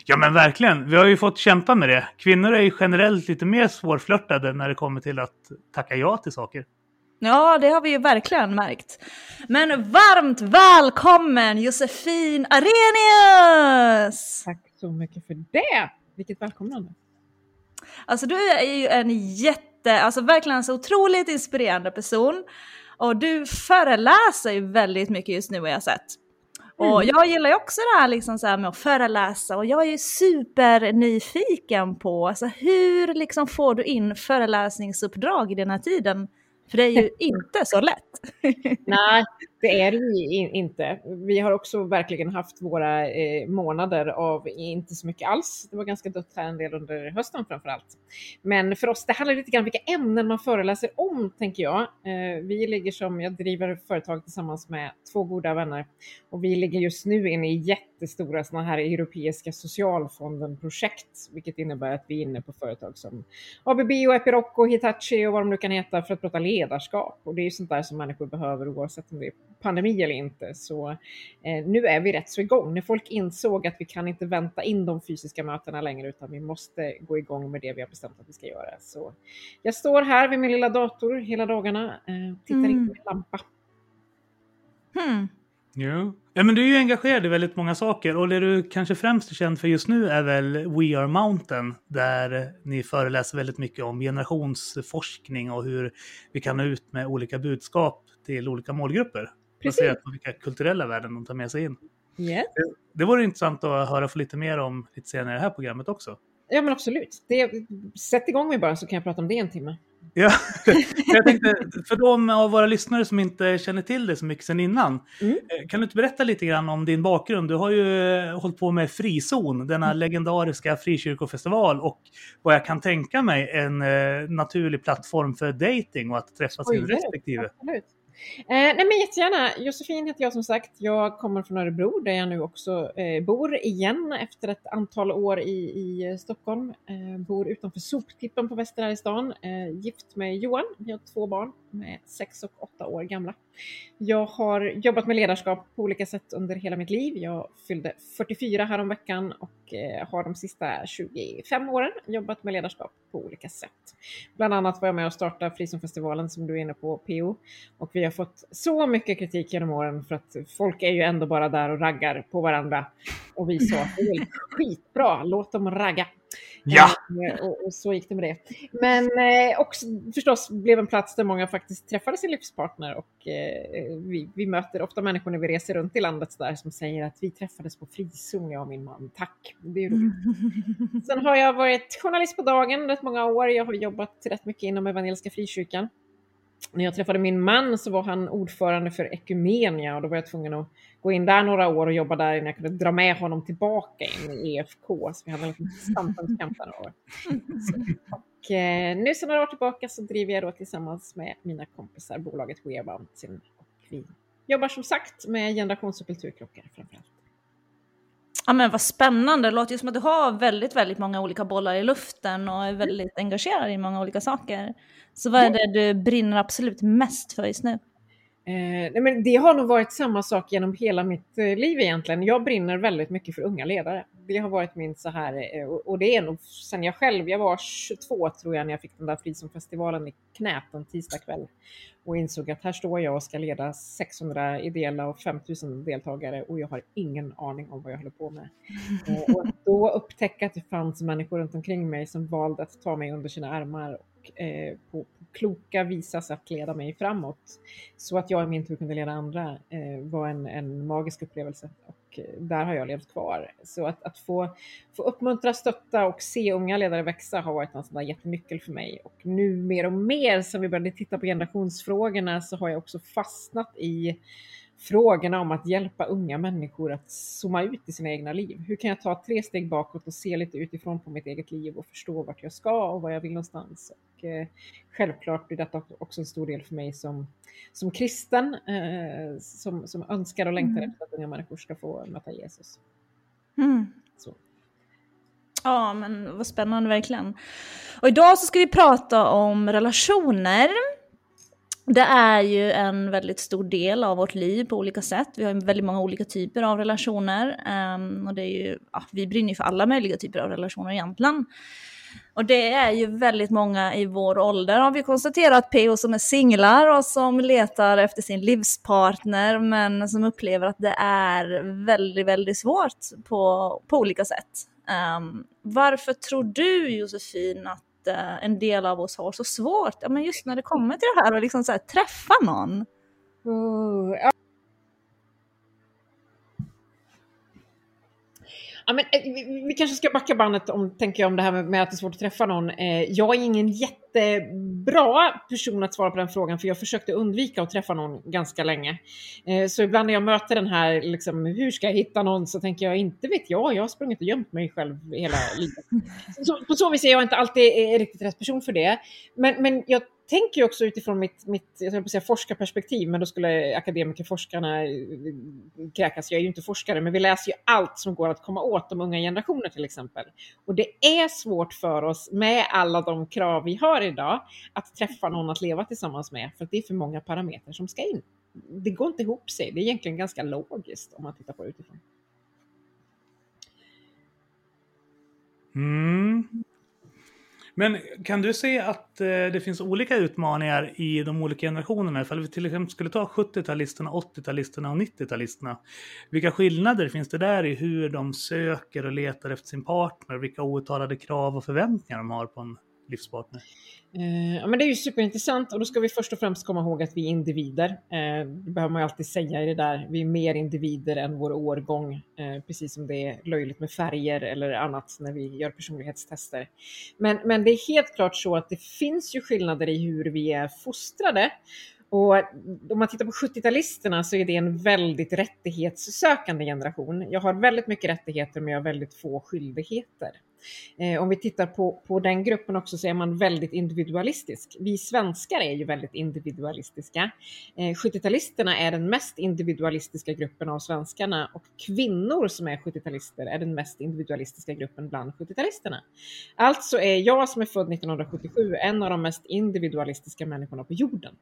Ja men verkligen, vi har ju fått kämpa med det. Kvinnor är ju generellt lite mer svårflörtade när det kommer till att tacka ja till saker. Ja, det har vi ju verkligen märkt. Men varmt välkommen Josefin Arrhenius! Tack så mycket för det! Vilket välkomnande. Alltså du är ju en jätte, alltså verkligen en så otroligt inspirerande person. Och du föreläser ju väldigt mycket just nu har jag sett. Och jag gillar ju också det här, liksom så här med att föreläsa och jag är ju supernyfiken på alltså hur liksom får du in föreläsningsuppdrag i den här tiden? För det är ju inte så lätt. Nej, det är det ju inte. Vi har också verkligen haft våra eh, månader av inte så mycket alls. Det var ganska dött här en del under hösten framför allt. Men för oss, det handlar lite grann om vilka ämnen man föreläser om, tänker jag. Eh, vi ligger som, jag driver företag tillsammans med två goda vänner och vi ligger just nu inne i jättestora sådana här europeiska socialfonden-projekt, vilket innebär att vi är inne på företag som ABB och Epiroc och Hitachi och vad de nu kan heta för att prata ledarskap. Och det är ju sånt där som människor behöver oavsett om det är pandemi eller inte. Så eh, nu är vi rätt så igång. När folk insåg att vi kan inte vänta in de fysiska mötena längre utan vi måste gå igång med det vi har bestämt att vi ska göra. Så jag står här vid min lilla dator hela dagarna, eh, tittar in Mm. på min lampa. Hmm. Jo. Ja, men du är ju engagerad i väldigt många saker och det du kanske främst är känd för just nu är väl We Are Mountain där ni föreläser väldigt mycket om generationsforskning och hur vi kan nå ut med olika budskap till olika målgrupper. Baserat på vilka kulturella värden de tar med sig in. Yes. Det vore intressant att höra få lite mer om lite senare i det här programmet också. Ja men absolut. Det, sätt igång mig bara så kan jag prata om det en timme. Ja, jag tänkte, för de av våra lyssnare som inte känner till det så mycket sedan innan, Mm. eh, kan du inte berätta lite grann om din bakgrund? Du har ju eh, hållit på med Frizon, denna Mm. legendariska frikyrkofestival och vad jag kan tänka mig en eh, naturlig plattform för dating och att träffa sin Skojar du? respektive. Absolut. Eh, nej men jättegärna. Josefin heter jag som sagt. Jag kommer från Örebro där jag nu också eh, bor igen efter ett antal år i, i eh, Stockholm. Eh, bor utanför soptippen på Väster här i stan. Eh, gift med Johan. Vi har två barn med sex och åtta år gamla. Jag har jobbat med ledarskap på olika sätt under hela mitt liv. Jag fyllde 44 häromveckan och eh, har de sista 25 åren jobbat med ledarskap på olika sätt. Bland annat var jag med och startade Frizonfestivalen som du är inne på, PO. Och vi har fått så mycket kritik genom åren för att folk är ju ändå bara där och raggar på varandra. Och vi sa det är skitbra, låt dem ragga. Ja! Eh, Och, och så gick det med det. Men eh, också förstås blev en plats där många faktiskt träffade sin livspartner och eh, vi, vi möter ofta människor när vi reser runt i landet så där som säger att vi träffades på frizon, jag och min man. Tack! Det är roligt. Sen har jag varit journalist på dagen rätt många år. Jag har jobbat rätt mycket inom Evangeliska Frikyrkan. När jag träffade min man så var han ordförande för Ekumenia och då var jag tvungen att gå in där några år och jobba där innan jag kunde dra med honom tillbaka in i EFK. Så vi hade en liten samfundskamp där några år. Och eh, nu sedan några år tillbaka så driver jag då tillsammans med mina kompisar bolaget We Are Mountain. Och vi jobbar som sagt med generations och kulturkrockar framförallt. Ja men vad spännande, det låter ju som att du har väldigt, väldigt många olika bollar i luften och är väldigt engagerad i många olika saker. Så vad är det du brinner absolut mest för just nu? Eh, nej, men det har nog varit samma sak genom hela mitt eh, liv egentligen. Jag brinner väldigt mycket för unga ledare. Det har varit min så här, eh, och, det är nog sen jag själv, jag var 22 tror jag när jag fick den där Frizonfestivalen i knät en tisdagkväll och insåg att här står jag och ska leda 600 ideella och 5000 deltagare och jag har ingen aning om vad jag håller på med. Eh, och att då upptäcka att det fanns människor runt omkring mig som valde att ta mig under sina armar och eh, på, på kloka, visa sätt leda mig framåt så att jag i min tur kunde leda andra eh, var en, en magisk upplevelse och och där har jag levt kvar. Så att, att få, få uppmuntra, stötta och se unga ledare växa har varit en sån där jättenyckel för mig. Och nu mer och mer som vi började titta på generationsfrågorna så har jag också fastnat i frågorna om att hjälpa unga människor att zooma ut i sina egna liv. Hur kan jag ta tre steg bakåt och se lite utifrån på mitt eget liv och förstå vart jag ska och vad jag vill någonstans. Och, eh, självklart blir detta också en stor del för mig som, som kristen, eh, som, som önskar och längtar Mm. efter att unga människor ska få möta Jesus. Mm. Ja, men vad spännande verkligen. Och idag så ska vi prata om relationer. Det är ju en väldigt stor del av vårt liv på olika sätt. Vi har ju väldigt många olika typer av relationer. Ehm, och det är ju, ja, vi brinner ju för alla möjliga typer av relationer egentligen. Och det är ju väldigt många i vår ålder har vi konstaterat, PO, som är singlar och som letar efter sin livspartner men som upplever att det är väldigt, väldigt svårt på, på olika sätt. Um, varför tror du Josefin att uh, en del av oss har så svårt, ja, men just när det kommer till det här och liksom så här, träffa någon? Oh, ja. Ja, men, eh, vi, vi kanske ska backa bandet om, tänker jag, om det här med, med att det är svårt att träffa någon. Eh, jag är ingen jättebra person att svara på den frågan för jag försökte undvika att träffa någon ganska länge. Eh, så ibland när jag möter den här, liksom, hur ska jag hitta någon, så tänker jag inte vet jag, jag har sprungit och gömt mig själv hela livet. Så, på så vis är jag inte alltid eh, riktigt rätt person för det. Men, men jag tänker ju också utifrån mitt, mitt jag på säga forskarperspektiv, men då skulle akademikerforskarna eh, kräkas. Jag är ju inte forskare, men vi läser ju allt som går att komma åt de unga generationer till exempel. Och det är svårt för oss med alla de krav vi har idag att träffa någon att leva tillsammans med, för att det är för många parametrar som ska in. Det går inte ihop sig. Det är egentligen ganska logiskt om man tittar på det utifrån. Mm. Men kan du se att eh, det finns olika utmaningar i de olika generationerna? Ifall vi till exempel skulle ta 70-talisterna, 80-talisterna och 90-talisterna. Vilka skillnader finns det där i hur de söker och letar efter sin partner? Vilka outtalade krav och förväntningar de har på en livspartner? Eh, ja, men det är ju superintressant och då ska vi först och främst komma ihåg att vi är individer. Eh, det behöver man ju alltid säga i det där. Vi är mer individer än vår årgång, eh, precis som det är löjligt med färger eller annat när vi gör personlighetstester. Men, men det är helt klart så att det finns ju skillnader i hur vi är fostrade. Och om man tittar på 70-talisterna så är det en väldigt rättighetssökande generation. Jag har väldigt mycket rättigheter men jag har väldigt få skyldigheter. Eh, om vi tittar på, på den gruppen också så är man väldigt individualistisk. Vi svenskar är ju väldigt individualistiska. Eh, 70-talisterna är den mest individualistiska gruppen av svenskarna och kvinnor som är 70-talister är den mest individualistiska gruppen bland 70-talisterna. Alltså är jag som är född 1977 en av de mest individualistiska människorna på jorden.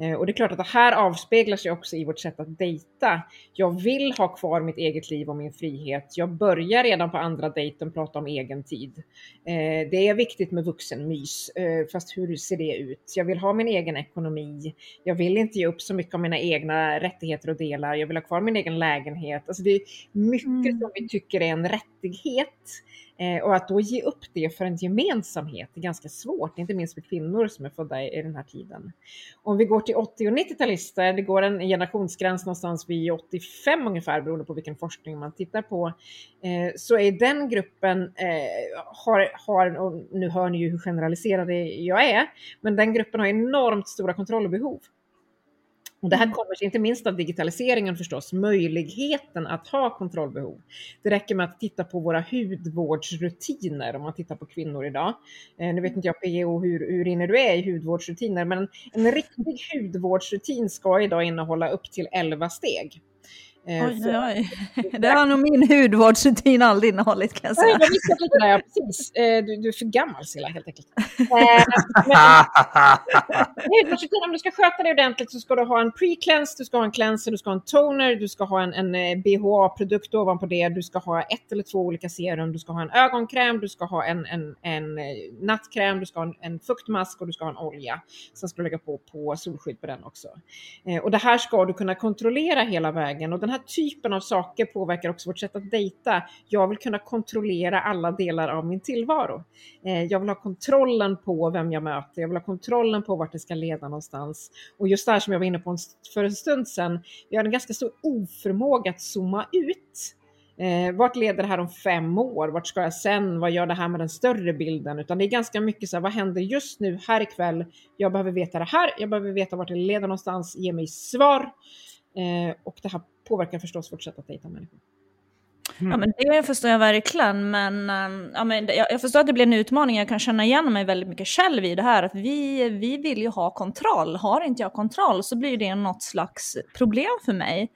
Eh, Och det är klart att det här avspeglar sig också i vårt sätt att dejta. Jag vill ha kvar mitt eget liv och min frihet. Jag börjar redan på andra dejten prata om egen tid. Eh, Det är viktigt med vuxenmys, eh, fast hur ser det ut? Jag vill ha min egen ekonomi. Jag vill inte ge upp så mycket av mina egna rättigheter och delar. Jag vill ha kvar min egen lägenhet. Alltså det är mycket Mm. som vi tycker är en rättighet. Eh, och att då ge upp det för en gemensamhet är ganska svårt, inte minst för kvinnor som är födda i, i den här tiden. Om vi går till 80 och 90-talister, det går en generationsgräns någonstans vid 85 ungefär, beroende på vilken forskning man tittar på, eh, så är den gruppen, eh, har, har, och nu hör ni ju hur generaliserad jag är, men den gruppen har enormt stora kontrollbehov. Och det här kommer sig inte minst av digitaliseringen förstås, möjligheten att ha kontrollbehov. Det räcker med att titta på våra hudvårdsrutiner om man tittar på kvinnor idag. Eh, nu vet inte jag PO hur, hur inne du är i hudvårdsrutiner, men en, en riktig hudvårdsrutin ska idag innehålla upp till 11 steg. Eh, Oj, för- oj. Det har nog min hudvårdsrutin aldrig innehållit kan jag säga. jag visste lite där, precis. Eh, Du, du är för gammal Silla helt enkelt. Eh, men, Hudvårdsrutin, om du ska sköta det ordentligt så ska du ha en pre-cleanse, du ska ha en cleanser, du ska ha en toner, du ska ha en, en eh, BHA-produkt ovanpå det, du ska ha ett eller två olika serum, du ska ha en ögonkräm, du ska ha en, en, en eh, nattkräm, du ska ha en, en fuktmask och du ska ha en olja. Sen ska du lägga på, på solskydd på den också. Eh, och det här ska du kunna kontrollera hela vägen och den här typen av saker påverkar också vårt sätt att dejta. Jag vill kunna kontrollera alla delar av min tillvaro. Eh, jag vill ha kontrollen på vem jag möter, jag vill ha kontrollen på vart det ska leda någonstans. Och just det här som jag var inne på för en stund sedan, vi har en ganska stor oförmåga att zooma ut. Eh, vart leder det här om fem år? Vart ska jag sen? Vad gör det här med den större bilden? Utan det är ganska mycket så här, vad händer just nu här ikväll? Jag behöver veta det här, jag behöver veta vart det leder någonstans, ge mig svar. Eh, och det här påverkar förstås vårt sätt att dejta människor. Ja, men det förstår jag verkligen, men, ehm, ja, men jag, jag förstår att det blir en utmaning. Jag kan känna igen mig väldigt mycket själv i det här. Att vi, vi vill ju ha kontroll. Har inte jag kontroll så blir det något slags problem för mig.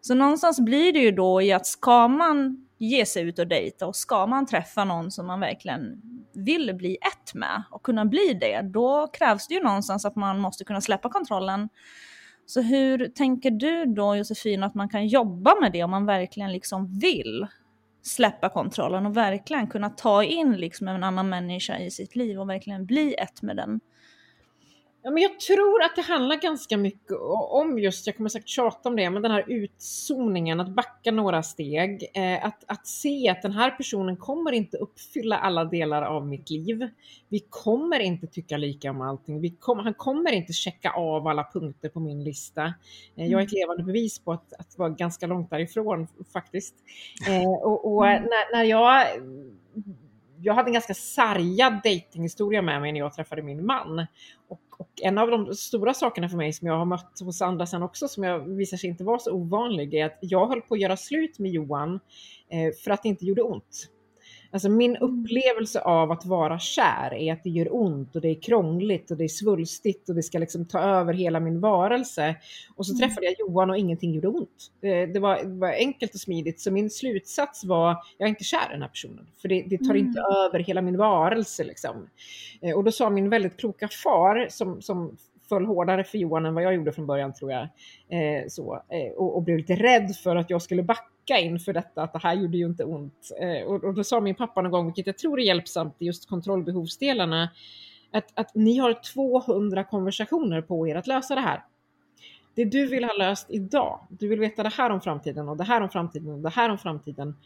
Så någonstans blir det ju då i att ska man ge sig ut och dejta och ska man träffa någon som man verkligen vill bli ett med och kunna bli det, då krävs det ju någonstans att man måste kunna släppa kontrollen. Så hur tänker du då Josefin att man kan jobba med det om man verkligen liksom vill släppa kontrollen och verkligen kunna ta in liksom en annan människa i sitt liv och verkligen bli ett med den? Ja, men jag tror att det handlar ganska mycket om just, jag kommer säkert tjata om det, men den här utzoningen, att backa några steg, eh, att, att se att den här personen kommer inte uppfylla alla delar av mitt liv. Vi kommer inte tycka lika om allting. Kom, han kommer inte checka av alla punkter på min lista. Eh, jag är ett levande bevis på att, att vara ganska långt därifrån faktiskt. Eh, och och när, när jag jag hade en ganska sargad datinghistoria med mig när jag träffade min man. Och, och en av de stora sakerna för mig som jag har mött hos andra sen också, som jag visar sig inte vara så ovanlig, är att jag höll på att göra slut med Johan eh, för att det inte gjorde ont. Alltså min upplevelse av att vara kär är att det gör ont och det är krångligt och det är svulstigt och det ska liksom ta över hela min varelse. Och så träffade jag Johan och ingenting gjorde ont. Det, det, var, det var enkelt och smidigt så min slutsats var, jag är inte kär i den här personen. För det, det tar inte över hela min varelse liksom. Eh, Och då sa min väldigt kloka far som, som föll hårdare för Johan än vad jag gjorde från början tror jag. Eh, så, eh, och, och blev lite rädd för att jag skulle backa inför detta, att det här gjorde ju inte ont. Eh, och, och då sa min pappa någon gång, vilket jag tror är hjälpsamt i just kontrollbehovsdelarna, att, att ni har 200 konversationer på er att lösa det här. Det du vill ha löst idag, du vill veta det här om framtiden och det här om framtiden och det här om framtiden.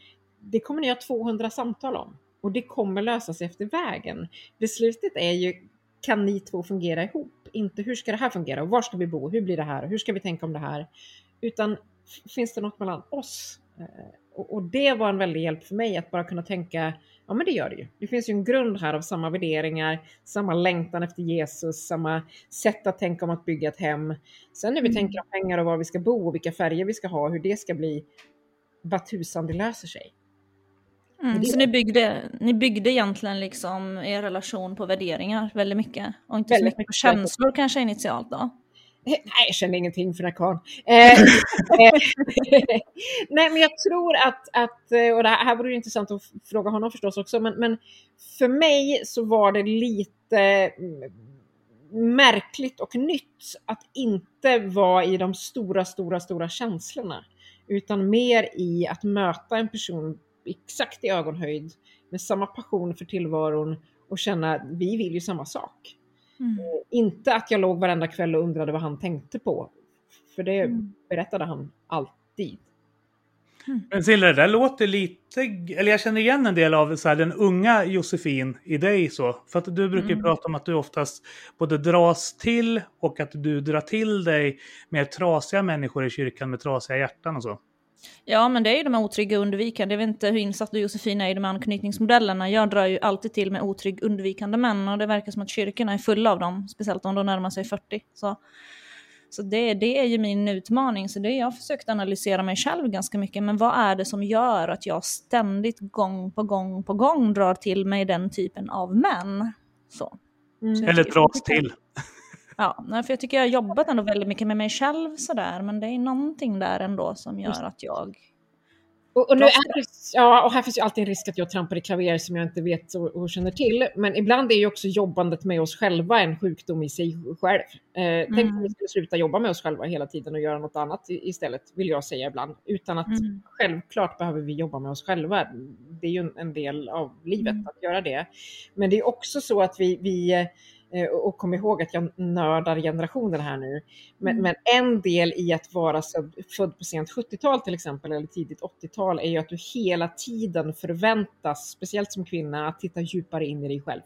Det kommer ni ha 200 samtal om och det kommer lösa sig efter vägen. Beslutet är ju, kan ni två fungera ihop? Inte hur ska det här fungera och var ska vi bo? Hur blir det här? Hur ska vi tänka om det här? Utan finns det något mellan oss? Eh, Och, och det var en väldig hjälp för mig att bara kunna tänka, ja men det gör det ju. Det finns ju en grund här av samma värderingar, samma längtan efter Jesus, samma sätt att tänka om att bygga ett hem. Sen när vi tänker om pengar och var vi ska bo och vilka färger vi ska ha, hur det ska bli, vad tusan det löser sig. Mm, det- så ni byggde, ni byggde egentligen liksom er relation på värderingar väldigt mycket och inte så Väldigt mycket på känslor kanske initialt då? Eh, Nej, jag känner ingenting för den här karln. Eh, eh, Nej, men jag tror att, att och det här, här vore det intressant att fråga honom förstås också, men, men för mig så var det lite mm, märkligt och nytt att inte vara i de stora, stora, stora känslorna, utan mer i att möta en person exakt i ögonhöjd med samma passion för tillvaron och känna vi vill ju samma sak. Mm. Inte att jag låg varenda kväll och undrade vad han tänkte på. För det Mm. berättade han alltid. Men Silla, det där låter lite... Eller jag känner igen en del av så här, den unga Josefin i dig. så. För att du brukar Mm. prata om att du oftast både dras till och att du drar till dig mer trasiga människor i kyrkan med trasiga hjärtan och så. Ja, men det är ju de här otrygga undvikande. Jag vet inte hur insatt du Josefin är i de här anknytningsmodellerna. Jag drar ju alltid till med otrygg undvikande män och det verkar som att kyrkorna är fulla av dem, speciellt om de närmar sig 40. Så, så det, det är ju min utmaning. Så det jag har försökt analysera mig själv ganska mycket. Men vad är det som gör att jag ständigt gång på gång på gång drar till mig den typen av män? Så. Mm. Eller dras till. Ja, för jag tycker jag har jobbat ändå väldigt mycket med mig själv sådär, men det är någonting där ändå som gör att jag... Och, och, nu är det, ja, och här finns ju alltid en risk att jag trampar i klaver som jag inte vet och, och känner till. Men ibland är ju också jobbandet med oss själva en sjukdom i sig själv. Eh, Tänk om vi skulle sluta jobba med oss själva hela tiden och göra något annat istället, vill jag säga ibland. Utan att Mm. självklart behöver vi jobba med oss själva. Det är ju en, en del av livet Mm. att göra det. Men det är också så att vi, vi eh, och kom ihåg att jag nördar generationen här nu. Men, Mm. men en del i att vara född på sent 70-tal till exempel, eller tidigt 80-tal, är ju att du hela tiden förväntas, speciellt som kvinna, att titta djupare in i dig själv.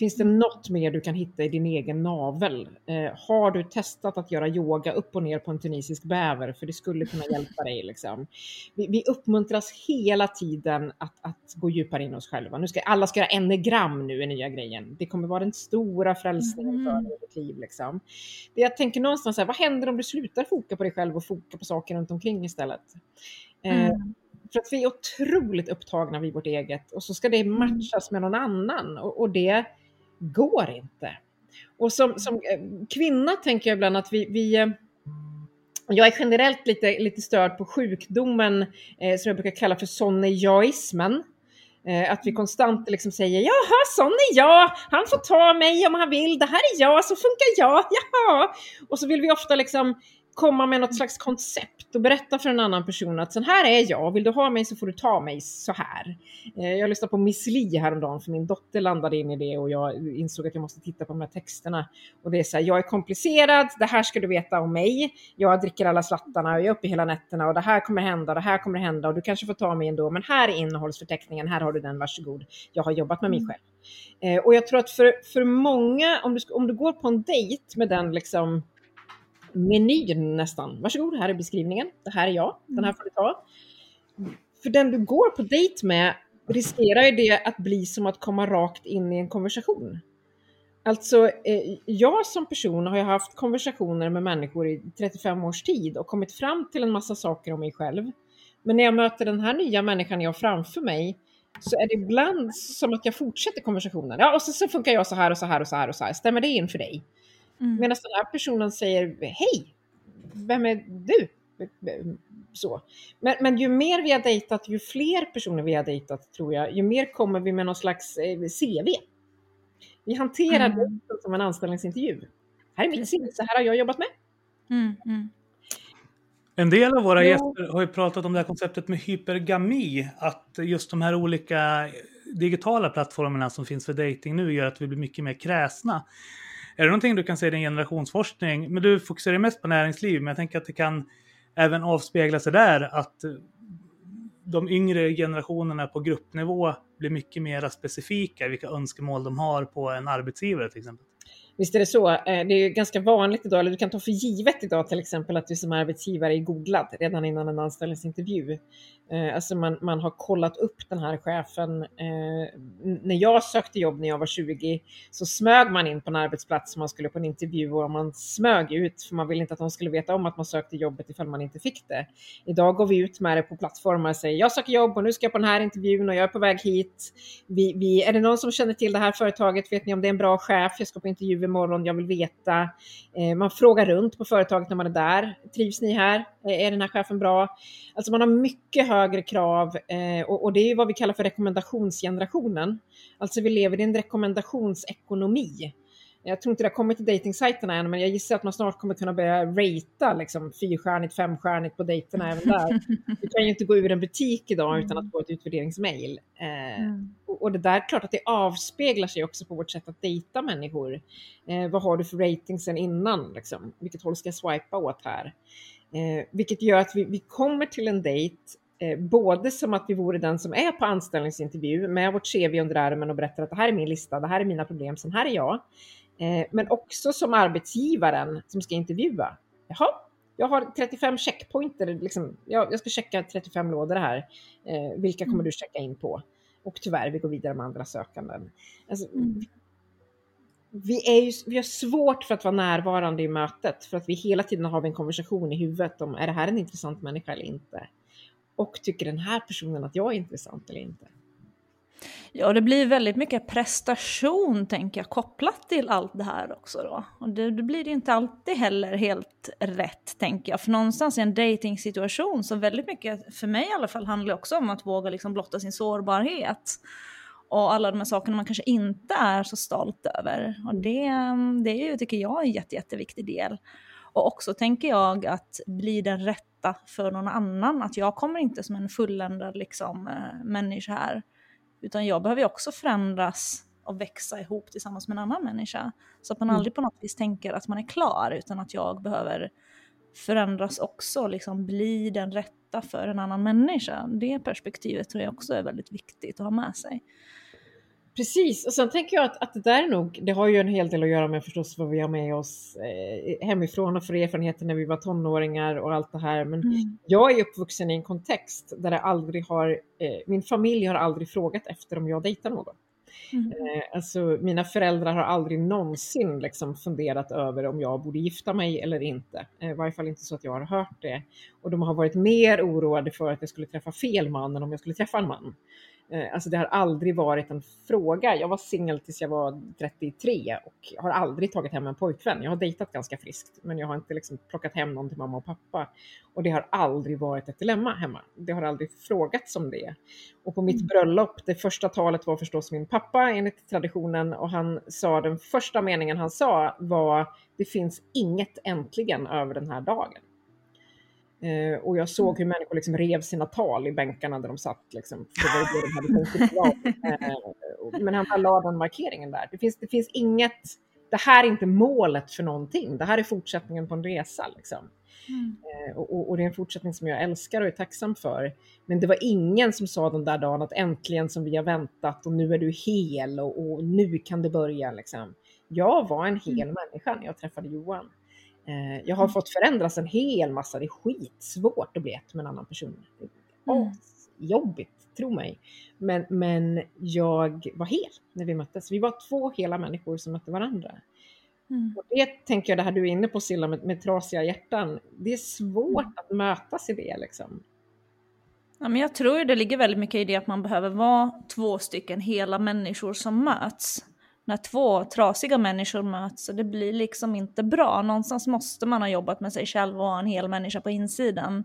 Finns det något mer du kan hitta i din egen navel? Eh, har du testat att göra yoga upp och ner på en tunisisk bäver? För det skulle kunna hjälpa dig. Liksom. Vi, vi uppmuntras hela tiden att, att gå djupare in oss själva. Nu ska, alla ska göra enegram nu, är nya grejen. Det kommer vara den stora frälsningen för Mm. ditt liv. Liksom. Det jag tänker någonstans är, vad händer om du slutar foka på dig själv och foka på saker runt omkring istället? Eh, Mm. för att vi är otroligt upptagna vid vårt eget och så ska det matchas med någon annan och, och det går inte. Och som, som eh, kvinna tänker jag ibland att vi, vi eh, jag är generellt lite, lite störd på sjukdomen eh, som jag brukar kalla för sonnejaismen. Eh, att vi konstant liksom säger jaha, sån är jag, han får ta mig om han vill, det här är jag, så funkar jag, jaha. Och så vill vi ofta liksom komma med något slags koncept och berätta för en annan person att så här är jag, vill du ha mig så får du ta mig så här. Eh, jag lyssnade på Miss Li häromdagen för min dotter landade in i det och jag insåg att jag måste titta på de här texterna. Och det är så här, jag är komplicerad, det här ska du veta om mig, jag dricker alla slattarna och jag är uppe hela nätterna och det här kommer hända, det här kommer hända och du kanske får ta mig ändå, men här är innehållsförteckningen, här har du den, varsågod. Jag har jobbat med mig själv. Eh, och jag tror att för, för många, om du, om du går på en dejt med den liksom menyn nästan. Varsågod, här är beskrivningen. Det här är jag, den här får du ta. För den du går på dejt med riskerar ju det att bli som att komma rakt in i en konversation. Alltså, eh, jag som person har ju haft konversationer med människor i 35 års tid och kommit fram till en massa saker om mig själv. Men när jag möter den här nya människan jag har framför mig så är det ibland som att jag fortsätter konversationen. Ja, och så, så funkar jag så här och så här och så här och så här. Stämmer det in för dig? Mm. Medan den här personen säger hej, vem är du? Så. Men, men ju mer vi har dejtat, ju fler personer vi har dejtat tror jag, ju mer kommer vi med någon slags eh, CV. Vi hanterar Mm. dejten som en anställningsintervju. Här är mitt. CV, så här har jag jobbat med. Mm. Mm. En del av våra gäster har ju pratat om det här konceptet med hypergami. Att just de här olika digitala plattformarna som finns för dating nu gör att vi blir mycket mer kräsna. Är det någonting du kan se i din generationsforskning? Men du fokuserar mest på näringsliv, men jag tänker att det kan även avspegla sig där att de yngre generationerna på gruppnivå blir mycket mer specifika i vilka önskemål de har på en arbetsgivare till exempel. Visst är det så. Eh, det är ju ganska vanligt idag, eller du kan ta för givet idag till exempel att du som arbetsgivare är googlad redan innan en anställningsintervju. Eh, alltså man, man har kollat upp den här chefen. Eh, när jag sökte jobb när jag var 20 så smög man in på en arbetsplats som man skulle på en intervju och man smög ut för man ville inte att de skulle veta om att man sökte jobbet ifall man inte fick det. Idag går vi ut med det på plattformar och säger jag söker jobb och nu ska jag på den här intervjun och jag är på väg hit. Vi, vi, är det någon som känner till det här företaget? Vet ni om det är en bra chef? Jag ska på intervju imorgon, jag vill veta. Eh, man frågar runt på företaget när man är där. Trivs ni här? Eh, är den här chefen bra? Alltså man har mycket högre krav eh, och, det är vad vi kallar för rekommendationsgenerationen. Alltså vi lever i en rekommendationsekonomi. Jag tror inte det har kommit till dejtingsajterna än, men jag gissar att man snart kommer kunna börja ratea liksom, fyrstjärnigt, femstjärnigt på dejterna även där. Du kan ju inte gå ur en butik idag utan att få ett utvärderingsmail. Eh, Mm. och, och det där är klart att det avspeglar sig också på vårt sätt att dejta människor. Eh, vad har du för rating sen innan? Liksom? Vilket håll ska jag swipa åt här? Eh, vilket gör att vi, vi kommer till en dejt eh, både som att vi vore den som är på anställningsintervju med vårt CV under armen och berättar att det här är min lista, det här är mina problem, sen här är jag. Eh, men också som arbetsgivaren som ska intervjua. Jaha, jag har 35 checkpointer, liksom, jag, jag ska checka 35 lådor här. Eh, vilka kommer du checka in på? Och tyvärr, vi går vidare med andra sökanden. Alltså, Mm. vi, är ju, vi har svårt för att vara närvarande i mötet för att vi hela tiden har en konversation i huvudet om är det här en intressant människa eller inte? Och tycker den här personen att jag är intressant eller inte? Ja, det blir väldigt mycket prestation tänker jag kopplat till allt det här också då. Och det, det blir inte alltid heller helt rätt tänker jag. För någonstans i en dating-situation så väldigt mycket, för mig i alla fall, handlar också om att våga liksom blotta sin sårbarhet. Och alla de här sakerna man kanske inte är så stolt över. Och det, det är ju, tycker jag, en jätte, jätteviktig del. Och också tänker jag att bli den rätta för någon annan. Att jag kommer inte som en fulländad liksom, eh, människa här. Utan jag behöver också förändras och växa ihop tillsammans med en annan människa. Så att man Mm. aldrig på något vis tänker att man är klar utan att jag behöver förändras också, liksom bli den rätta för en annan människa. Det perspektivet tror jag också är väldigt viktigt att ha med sig. Precis, och sen tänker jag att, att det där är nog, det har ju en hel del att göra med förstås vad vi har med oss eh, hemifrån och för erfarenheter när vi var tonåringar och allt det här. Men Mm. jag är uppvuxen i en kontext där det aldrig har, eh, min familj har aldrig frågat efter om jag dejtar någon. Mm. Eh, alltså mina föräldrar har aldrig någonsin liksom funderat över om jag borde gifta mig eller inte. Eh, I varje fall inte så att jag har hört det. Och de har varit mer oroade för att jag skulle träffa fel man än om jag skulle träffa en man. Eh, Alltså det har aldrig varit en fråga. Jag var singel tills jag var 33 och har aldrig tagit hem en pojkvän. Jag har dejtat ganska friskt, men jag har inte liksom plockat hem någon till mamma och pappa. Och det har aldrig varit ett dilemma hemma. Det har aldrig frågats om det. Och på mitt bröllop, det första talet var förstås min pappa enligt traditionen och han sa, den första meningen han sa var det finns inget äntligen över den här dagen. Eh, och jag såg hur människor liksom rev sina tal i bänkarna där de satt. Liksom, för det var det de hade. Eh, men han bara la den markeringen där. Det finns, det finns inget, det här är inte målet för någonting. Det här är fortsättningen på en resa. Liksom. Mm. Eh, Och, och, det är en fortsättning som jag älskar och är tacksam för. Men det var ingen som sa den där dagen att äntligen som vi har väntat och nu är du hel och, och nu kan det börja. Liksom. Jag var en hel människa när jag träffade Johan. Eh, jag har fått förändras en hel massa. Det är skitsvårt att bli ett med en annan person. Mm. jobbigt, tro mig. Men, men jag var hel när vi möttes. Vi var två hela människor som mötte varandra. Mm. Och det tänker jag, det här du är inne på Silla med, med trasiga hjärtan. Det är svårt att mötas i det liksom. Ja, men jag tror det ligger väldigt mycket i det att man behöver vara två stycken hela människor som möts. När två trasiga människor möts så det blir liksom inte bra. Någonstans måste man ha jobbat med sig själv och ha en hel människa på insidan.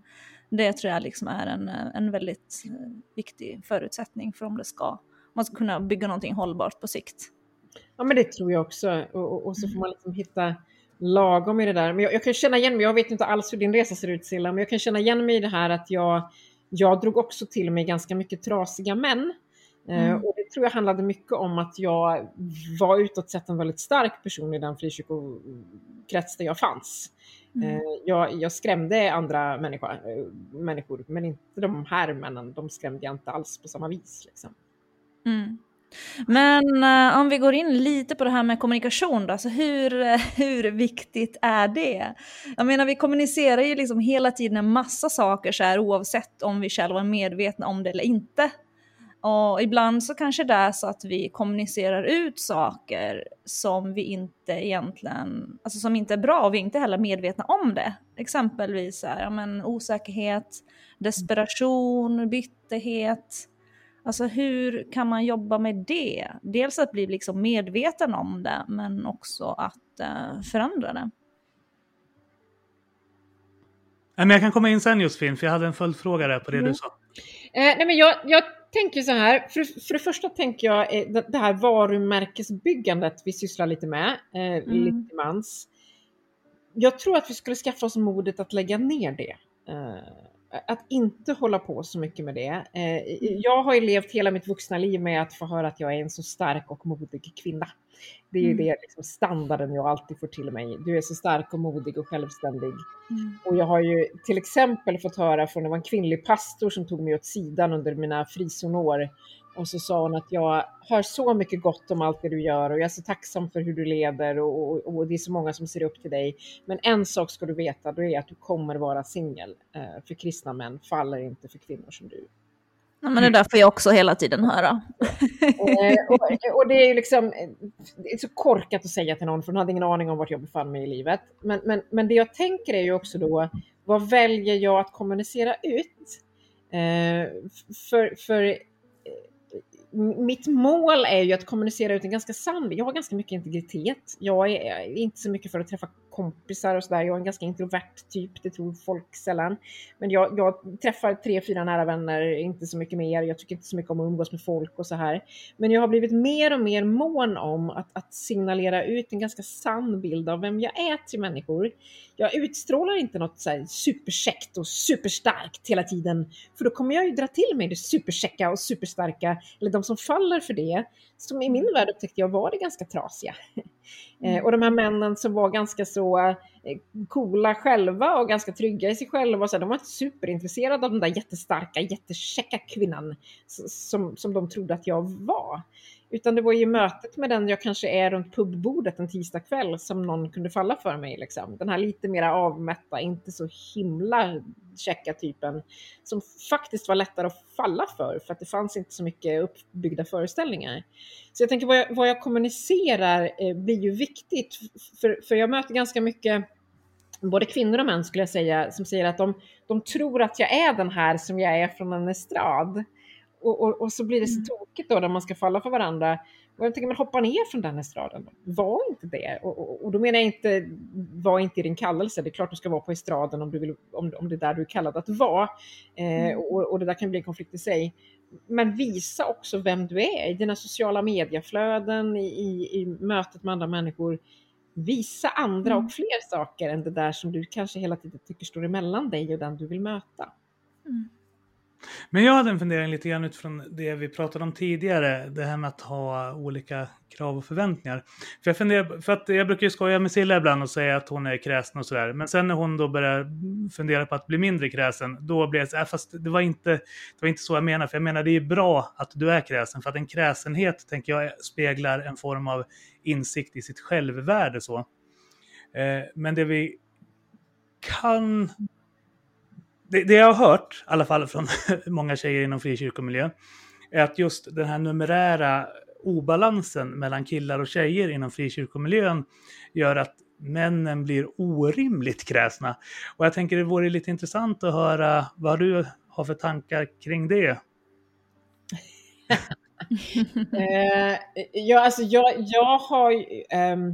Det tror jag liksom är en, en väldigt eh, viktig förutsättning för om det ska, man ska kunna bygga någonting hållbart på sikt. Ja men det tror jag också. Och, och, och så får man liksom hitta lagom i det där. Men jag, jag kan känna igen mig, jag vet inte alls hur din resa ser ut Silla, men jag kan känna igen mig i det här att jag, jag drog också till mig ganska mycket trasiga män. Eh, Mm. och det tror jag handlade mycket om att jag var utåt sett en väldigt stark person i den frikyrkokrets där jag fanns. Mm. Eh, jag, jag skrämde andra människor, eh, människor, men inte de här männen. De skrämde jag inte alls på samma vis. Liksom. Mm. Men eh, om vi går in lite på det här med kommunikation då, alltså hur, hur viktigt är det? Jag menar vi kommunicerar ju liksom hela tiden en massa saker så här, oavsett om vi själva är medvetna om det eller inte. Och ibland så kanske det är så att vi kommunicerar ut saker som vi inte egentligen, alltså som inte är bra och vi är inte heller medvetna om det. Exempelvis här, ja, men osäkerhet, desperation, bitterhet. Alltså hur kan man jobba med det? Dels att bli liksom medveten om det, men också att eh, förändra det. Nej, men jag kan komma in sen Josefin, för jag hade en följdfråga där på det Mm. du sa. Eh, nej men jag, jag tänker så här, för, för det första tänker jag eh, det, här varumärkesbyggandet vi sysslar lite med, eh, lite till mans. Jag tror att vi skulle skaffa oss modet att lägga ner det. Eh, att inte hålla på så mycket med det. Eh, jag har ju levt hela mitt vuxna liv med att få höra att jag är en så stark och modig kvinna. Det är ju Mm. det liksom standarden jag alltid får till mig. Du är så stark och modig och självständig. Mm. Och jag har ju till exempel fått höra från det var en kvinnlig pastor som tog mig åt sidan under mina frizonår. Och så sa hon att jag hör så mycket gott om allt det du gör och jag är så tacksam för hur du leder och, och, och det är så många som ser upp till dig. Men en sak ska du veta, det är att du kommer vara singel. Eh, för kristna män faller inte för kvinnor som du. Ja, men det där får jag också hela tiden höra. Eh, och, och det är ju liksom det är så korkat att säga till någon för hon hade ingen aning om vart jag befann mig i livet. Men, men, men det jag tänker är ju också då, vad väljer jag att kommunicera ut? Eh, för, för eh, mitt mål är ju att kommunicera ut en ganska sann Jag har ganska mycket integritet. Jag är inte så mycket för att träffa kompisar och sådär. Jag är en ganska introvert typ, det tror folk sällan. Men jag, jag träffar tre, fyra nära vänner, inte så mycket mer. Jag tycker inte så mycket om att umgås med folk och så här. Men jag har blivit mer och mer mån om att, att signalera ut en ganska sann bild av vem jag är till människor. Jag utstrålar inte något så här superkäckt och superstarkt hela tiden, för då kommer jag ju dra till mig det superkäcka och superstarka, eller de som faller för det, som i min värld upptäckte jag var det ganska trasiga. Eh, och de här männen som var ganska så eh, coola själva och ganska trygga i sig själva, så de var inte superintresserade av den där jättestarka, jättekäcka kvinnan som, som de trodde att jag var. Utan det var ju mötet med den jag kanske är runt pubbordet en tisdag kväll som någon kunde falla för mig. Liksom. Den här lite mera avmätta, inte så himla käcka typen som faktiskt var lättare att falla för för att det fanns inte så mycket uppbyggda föreställningar. Så jag tänker vad jag, vad jag kommunicerar eh, blir ju viktigt för, för jag möter ganska mycket både kvinnor och män skulle jag säga som säger att de, de tror att jag är den här som jag är från en estrad. Och, och, och så blir det så tokigt då när man ska falla för varandra. Och jag tänker, men hoppa ner från den estraden. Var inte det. Och, och, då menar jag inte, var inte i din kallelse. Det är klart du ska vara på estraden om, du vill, om, om det är där du är kallad att vara. Eh, och, och det där kan bli en konflikt i sig. Men visa också vem du är i dina sociala medieflöden, i, i, i mötet med andra människor. Visa andra och fler saker än det där som du kanske hela tiden tycker står emellan dig och den du vill möta. Men jag hade en fundering lite grann utifrån det vi pratade om tidigare, det här med att ha olika krav och förväntningar. För jag, funderar, för att jag brukar ju skoja med Silla ibland och säga att hon är kräsen och sådär, men sen när hon då börjar fundera på att bli mindre kräsen, då blir jag så här, fast det var, inte, det var inte så jag menade, för jag menar det är bra att du är kräsen, för att en kräsenhet, tänker jag, speglar en form av insikt i sitt självvärde så. Eh, men det vi kan det, det jag har hört, i alla fall från många tjejer inom frikyrkomiljö, är att just den här numerära obalansen mellan killar och tjejer inom frikyrkomiljön gör att männen blir orimligt kräsna. Och jag tänker det vore lite intressant att höra vad du har för tankar kring det. Eh, ja, alltså jag, jag har ehm,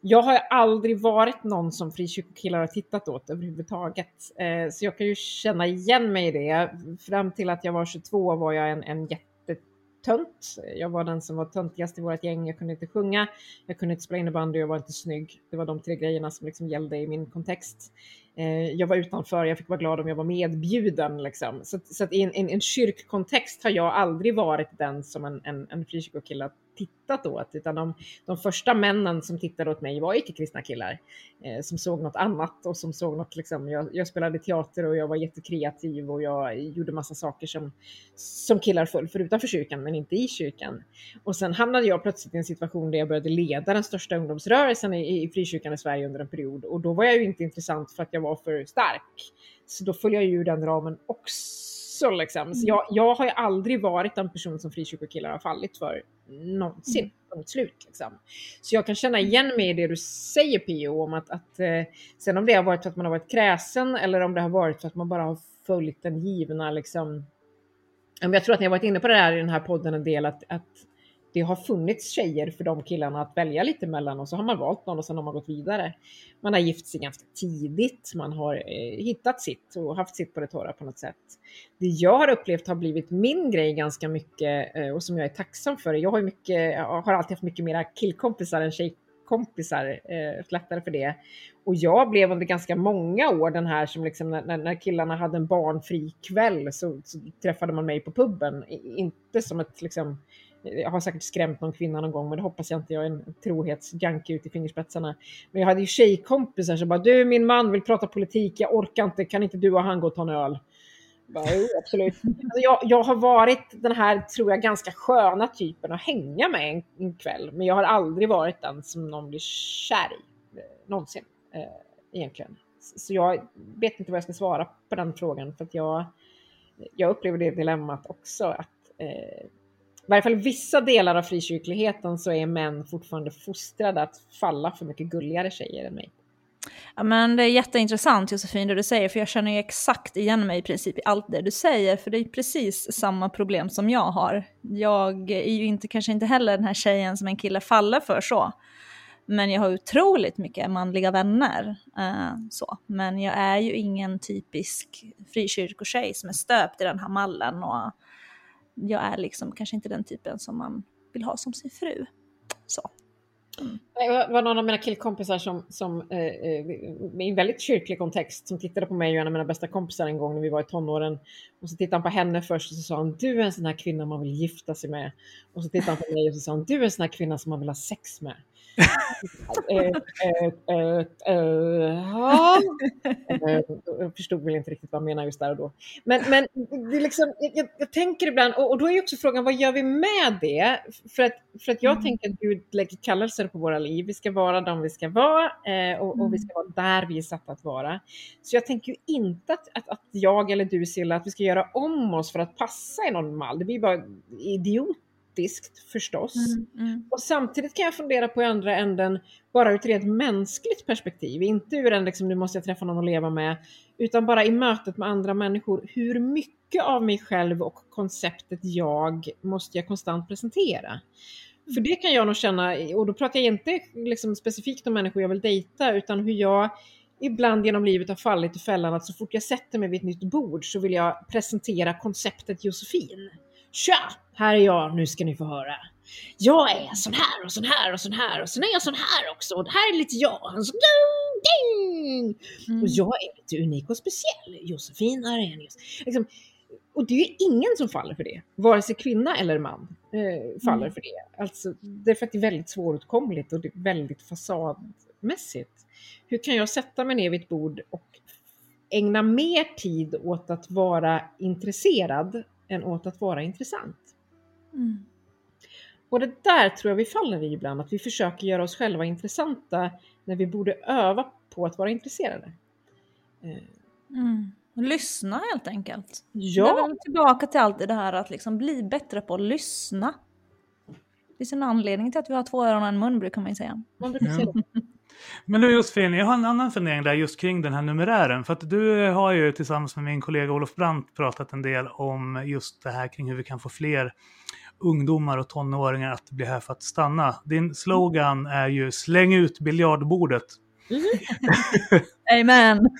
jag har aldrig varit någon som frikyrkokillar har tittat åt överhuvudtaget. Eh, så jag kan ju känna igen mig i det. Fram till att jag var 22 var jag en, en jättetönt. Jag var den som var töntigast i vårt gäng. Jag kunde inte sjunga, jag kunde inte spela innebandy jag var inte snygg. Det var de tre grejerna som liksom gällde i min kontext. Eh, jag var utanför, jag fick vara glad om jag var medbjuden. Liksom. Så, så att i en, en, en kyrkkontext har jag aldrig varit den som en, en, en frikyrkokille tittat åt, utan de, de första männen som tittade åt mig var icke-kristna killar eh, som såg något annat och som såg något, liksom, jag, jag spelade teater och jag var jättekreativ och jag gjorde massa saker som, som killar föll för utanför kyrkan men inte i kyrkan. Och sen hamnade jag plötsligt i en situation där jag började leda den största ungdomsrörelsen i, i frikyrkan i Sverige under en period och då var jag ju inte intressant för att jag var för stark. Så då föll jag ju ur den ramen också. Liksom. Så jag, jag har ju aldrig varit den person som frikyrkokillar har fallit för någonsin. Punkt slut. Liksom. Så jag kan känna igen mig i det du säger Pio om att, att eh, sen om det har varit för att man har varit kräsen eller om det har varit för att man bara har följt den givna liksom. Jag tror att ni har varit inne på det där i den här podden en del att, att det har funnits tjejer för de killarna att välja lite mellan och så har man valt någon och sen har man gått vidare. Man har gift sig ganska tidigt, man har eh, hittat sitt och haft sitt på det torra på något sätt. Det jag har upplevt har blivit min grej ganska mycket eh, och som jag är tacksam för. Jag har, mycket, jag har alltid haft mycket mera killkompisar än tjejkompisar, eh, lättare för det. Och jag blev under ganska många år den här som liksom när, när- när killarna hade en barnfri kväll så, så träffade man mig på puben. I- Inte som ett liksom jag har säkert skrämt någon kvinna någon gång, men det hoppas jag inte. Jag är en trohetsjunkie ut i fingerspetsarna. Men jag hade ju tjejkompisar som bara, du min man vill prata politik, jag orkar inte, kan inte du och han gå och ta en öl? Jag Bara, jo, absolut. Alltså jag, jag har varit den här, tror jag, ganska sköna typen att hänga med en, en kväll. Men jag har aldrig varit den som någon blir kär i, eh, någonsin, eh, egentligen. Så jag vet inte vad jag ska svara på den frågan, för att jag, jag upplever det dilemmat också. att eh, i varje fall vissa delar av frikyrkligheten så är män fortfarande fostrade att falla för mycket gulligare tjejer än mig. Ja, men det är jätteintressant Josefin det du säger, för jag känner ju exakt igen mig i princip i allt det du säger, för det är precis samma problem som jag har. Jag är ju inte, kanske inte heller den här tjejen som en kille faller för så, men jag har otroligt mycket manliga vänner. eh, så. Men jag är ju ingen typisk frikyrkotjej som är stöpt i den här mallen och jag är liksom kanske inte den typen som man vill ha som sin fru. Så. Mm. Eh, Det var- någon av mina killkompisar som, som eh, eh i en väldigt kyrklig kontext som tittade på mig och en av mina bästa kompisar en gång när vi var i tonåren. Och så tittade han på henne först och så sa han du är en sån här kvinna man vill gifta sig med. Och så tittade han på mig och så sa han du är en sån här kvinna som man vill ha sex med. Eh, ja. Jag förstod väl inte riktigt vad han menade just där och då. Men, men det liksom, jag, jag tänker ibland, och, och då är ju också frågan vad gör vi med det? För att, för att jag tänker att Gud lägger kallelser på våra liv. Vi ska vara de vi ska vara eh, och, och vi ska vara där vi är satta att vara. Så jag tänker ju inte att, att, att jag eller du Silla, att vi ska göra om oss för att passa i någon mall. Det blir bara idiotiskt förstås. Mm. Och samtidigt kan jag fundera på i andra änden, bara ur ett rent mänskligt perspektiv, inte ur en liksom, nu måste jag träffa någon att leva med, utan bara i mötet med andra människor, hur mycket av mig själv och konceptet jag måste jag konstant presentera? För det kan jag nog känna, och då pratar jag inte liksom specifikt om människor jag vill dejta, utan hur jag ibland genom livet har fallit i fällan att så fort jag sätter mig vid ett nytt bord så vill jag presentera konceptet Josefin. Tja! Här är jag, nu ska ni få höra. Jag är sån här och sån här och sån här och sen är jag sån här också och det här är lite jag. Och, så, ding, ding. Mm. och jag är lite unik och speciell. Josefin Arrhenius. Liksom, och det är ju ingen som faller för det. Vare sig kvinna eller man eh, faller Mm. för det. Alltså, det är för att det är väldigt svåråtkomligt och det är väldigt fasadmässigt. Hur kan jag sätta mig ner vid ett bord och ägna mer tid åt att vara intresserad än åt att vara intressant? Mm. Och det där tror jag vi faller i ibland, att vi försöker göra oss själva intressanta när vi borde öva på att vara intresserade. Eh, Mm. Lyssna helt enkelt. Det är Ja, väl tillbaka till allt det här att liksom bli bättre på att lyssna. Det finns en anledning till att vi har två öron och en mun brukar man ju säga. man brukar säga det. Men du Josefin, jag har en annan fundering där just kring den här numerären. För att du har ju tillsammans med min kollega Olof Brandt pratat en del om just det här kring hur vi kan få fler ungdomar och tonåringar att bli här för att stanna. Din slogan är ju släng ut biljardbordet. Amen!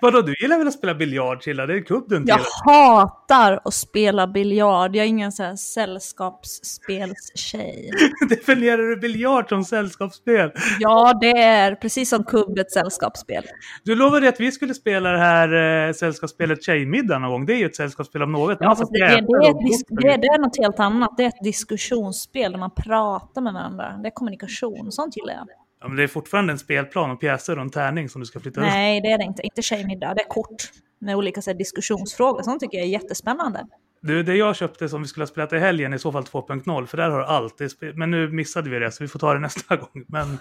Vadå, du gillar väl att spela biljard Chilla? Det är kubb du inte Jag gillar. hatar att spela biljard. Jag är ingen så här sällskapsspelstjej. Definierar du biljard som sällskapsspel? Ja, det är precis som kubb ett sällskapsspel. Du lovade att vi skulle spela det här eh, sällskapsspelet Tjejmiddag någon gång. Det är ju ett sällskapsspel om något. Ja, fast det, det, det, är gospel. det, det är något helt annat. Det är ett diskussionsspel där man pratar med varandra. Det är kommunikation. Sånt gillar jag. Ja, men det är fortfarande en spelplan och pjäser och en tärning som du ska flytta. Nej, det är det inte. Inte tjejmiddag. Det är kort med olika så här, diskussionsfrågor. Sånt tycker jag är jättespännande. Du, det jag köpte som vi skulle ha spelat i helgen är i så fall 2.0, för där har du spe- Men nu missade vi det, så vi får ta det nästa gång. Men,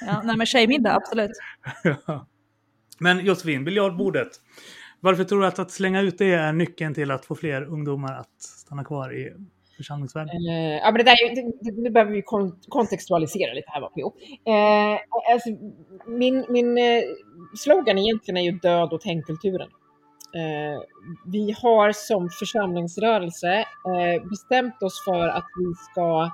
Ja, nej, men tjejmiddag, absolut. men Josefin, biljardbordet. Varför tror du att, att slänga ut det är nyckeln till att få fler ungdomar att stanna kvar i församlingsvärlden? Eh, ja, men det där, det, det, nu behöver vi kon- kontextualisera lite här. P.O. Eh, alltså, min min eh, slogan egentligen är ju död åt hängkulturen. Eh, vi har som församlingsrörelse eh, bestämt oss för att vi ska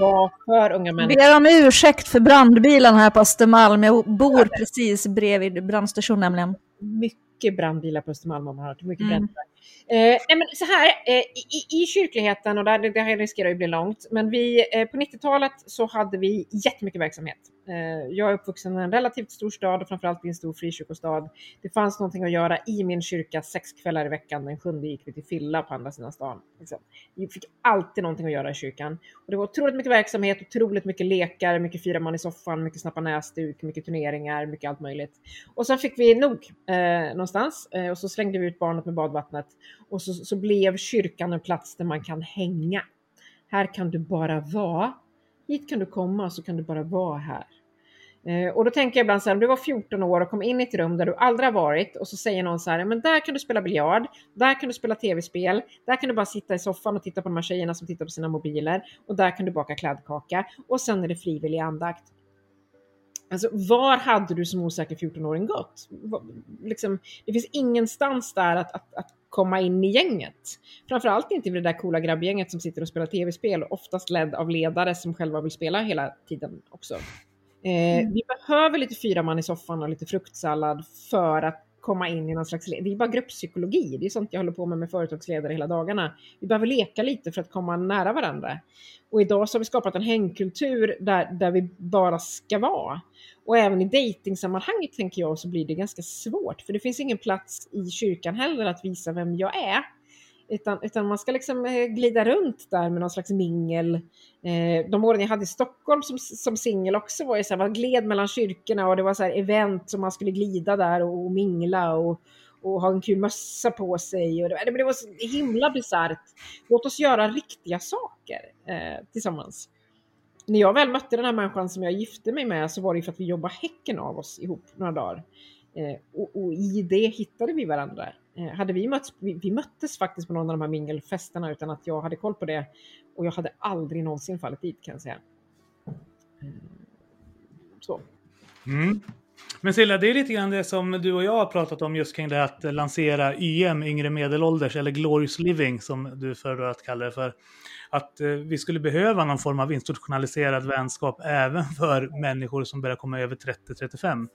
vara för unga människor. ber om ursäkt för brandbilen här på Östermalm. Jag bor precis bredvid brandstation nämligen. mycket brandbilar på Östermalm har man hört. Mycket Mm. brännare. Eh, nej men så här, eh, i, i kyrkligheten, och där, det här riskerar ju att bli långt, men vi, eh, på 90-talet så hade vi jättemycket verksamhet. Eh, jag är uppvuxen i en relativt stor stad och framförallt i en stor frikyrkostad. Det fanns någonting att göra i min kyrka sex kvällar i veckan. Den sjunde gick vi till fylla på andra sidan stan. Liksom. Vi fick alltid någonting att göra i kyrkan. Och det var otroligt mycket verksamhet, otroligt mycket lekar, mycket fyra man i soffan, mycket snappa näsduk, mycket turneringar, mycket allt möjligt. Och sen fick vi nog eh, någonstans eh, och så slängde vi ut barnet med badvattnet och så, så blev kyrkan en plats där man kan hänga. Här kan du bara vara. Hit kan du komma så kan du bara vara här. Eh, och då tänker jag ibland så här, om du var 14 år och kom in i ett rum där du aldrig har varit och så säger någon så här, men där kan du spela biljard, där kan du spela tv-spel, där kan du bara sitta i soffan och titta på de här tjejerna som tittar på sina mobiler och där kan du baka kladdkaka och sen är det frivillig andakt. Alltså, var hade du som osäker 14-åring gått? Liksom, det finns ingenstans där att, att, att komma in i gänget. Framförallt inte i det där coola grabbgänget som sitter och spelar tv-spel, oftast ledd av ledare som själva vill spela hela tiden också. Eh, Vi behöver lite fyra man i soffan och lite fruktsallad för att komma in i någon slags... Det är bara grupppsykologi. Det är sånt jag håller på med med företagsledare hela dagarna. Vi behöver leka lite för att komma nära varandra. Och idag så har vi skapat en hängkultur där, där vi bara ska vara. Och även i dejtingsammanhanget tänker jag så blir det ganska svårt. För det finns ingen plats i kyrkan heller att visa vem jag är. Utan, utan man ska liksom eh, glida runt där med någon slags mingel. Eh, de åren jag hade i Stockholm som, som singel också var ju så här, man gled mellan kyrkorna och det var så här event som man skulle glida där och, och mingla och, och ha en kul mössa på sig. Och det, det var så himla bisarrt. Låt oss göra riktiga saker eh, tillsammans. När jag väl mötte den här människan som jag gifte mig med så var det ju för att vi jobbade häcken av oss ihop några dagar. Eh, och, och i det hittade vi varandra. Eh, hade vi, mötts, vi, vi möttes faktiskt på någon av de här mingelfesterna utan att jag hade koll på det. Och jag hade aldrig någonsin fallit dit kan jag säga. Eh, så. Mm. Men Silla, det är lite grann det som du och jag har pratat om just kring det här att lansera YM, yngre medelålders, eller glorious living som du föredrar att kalla det för. Att eh, vi skulle behöva någon form av institutionaliserad vänskap även för människor som börjar komma över 30-35.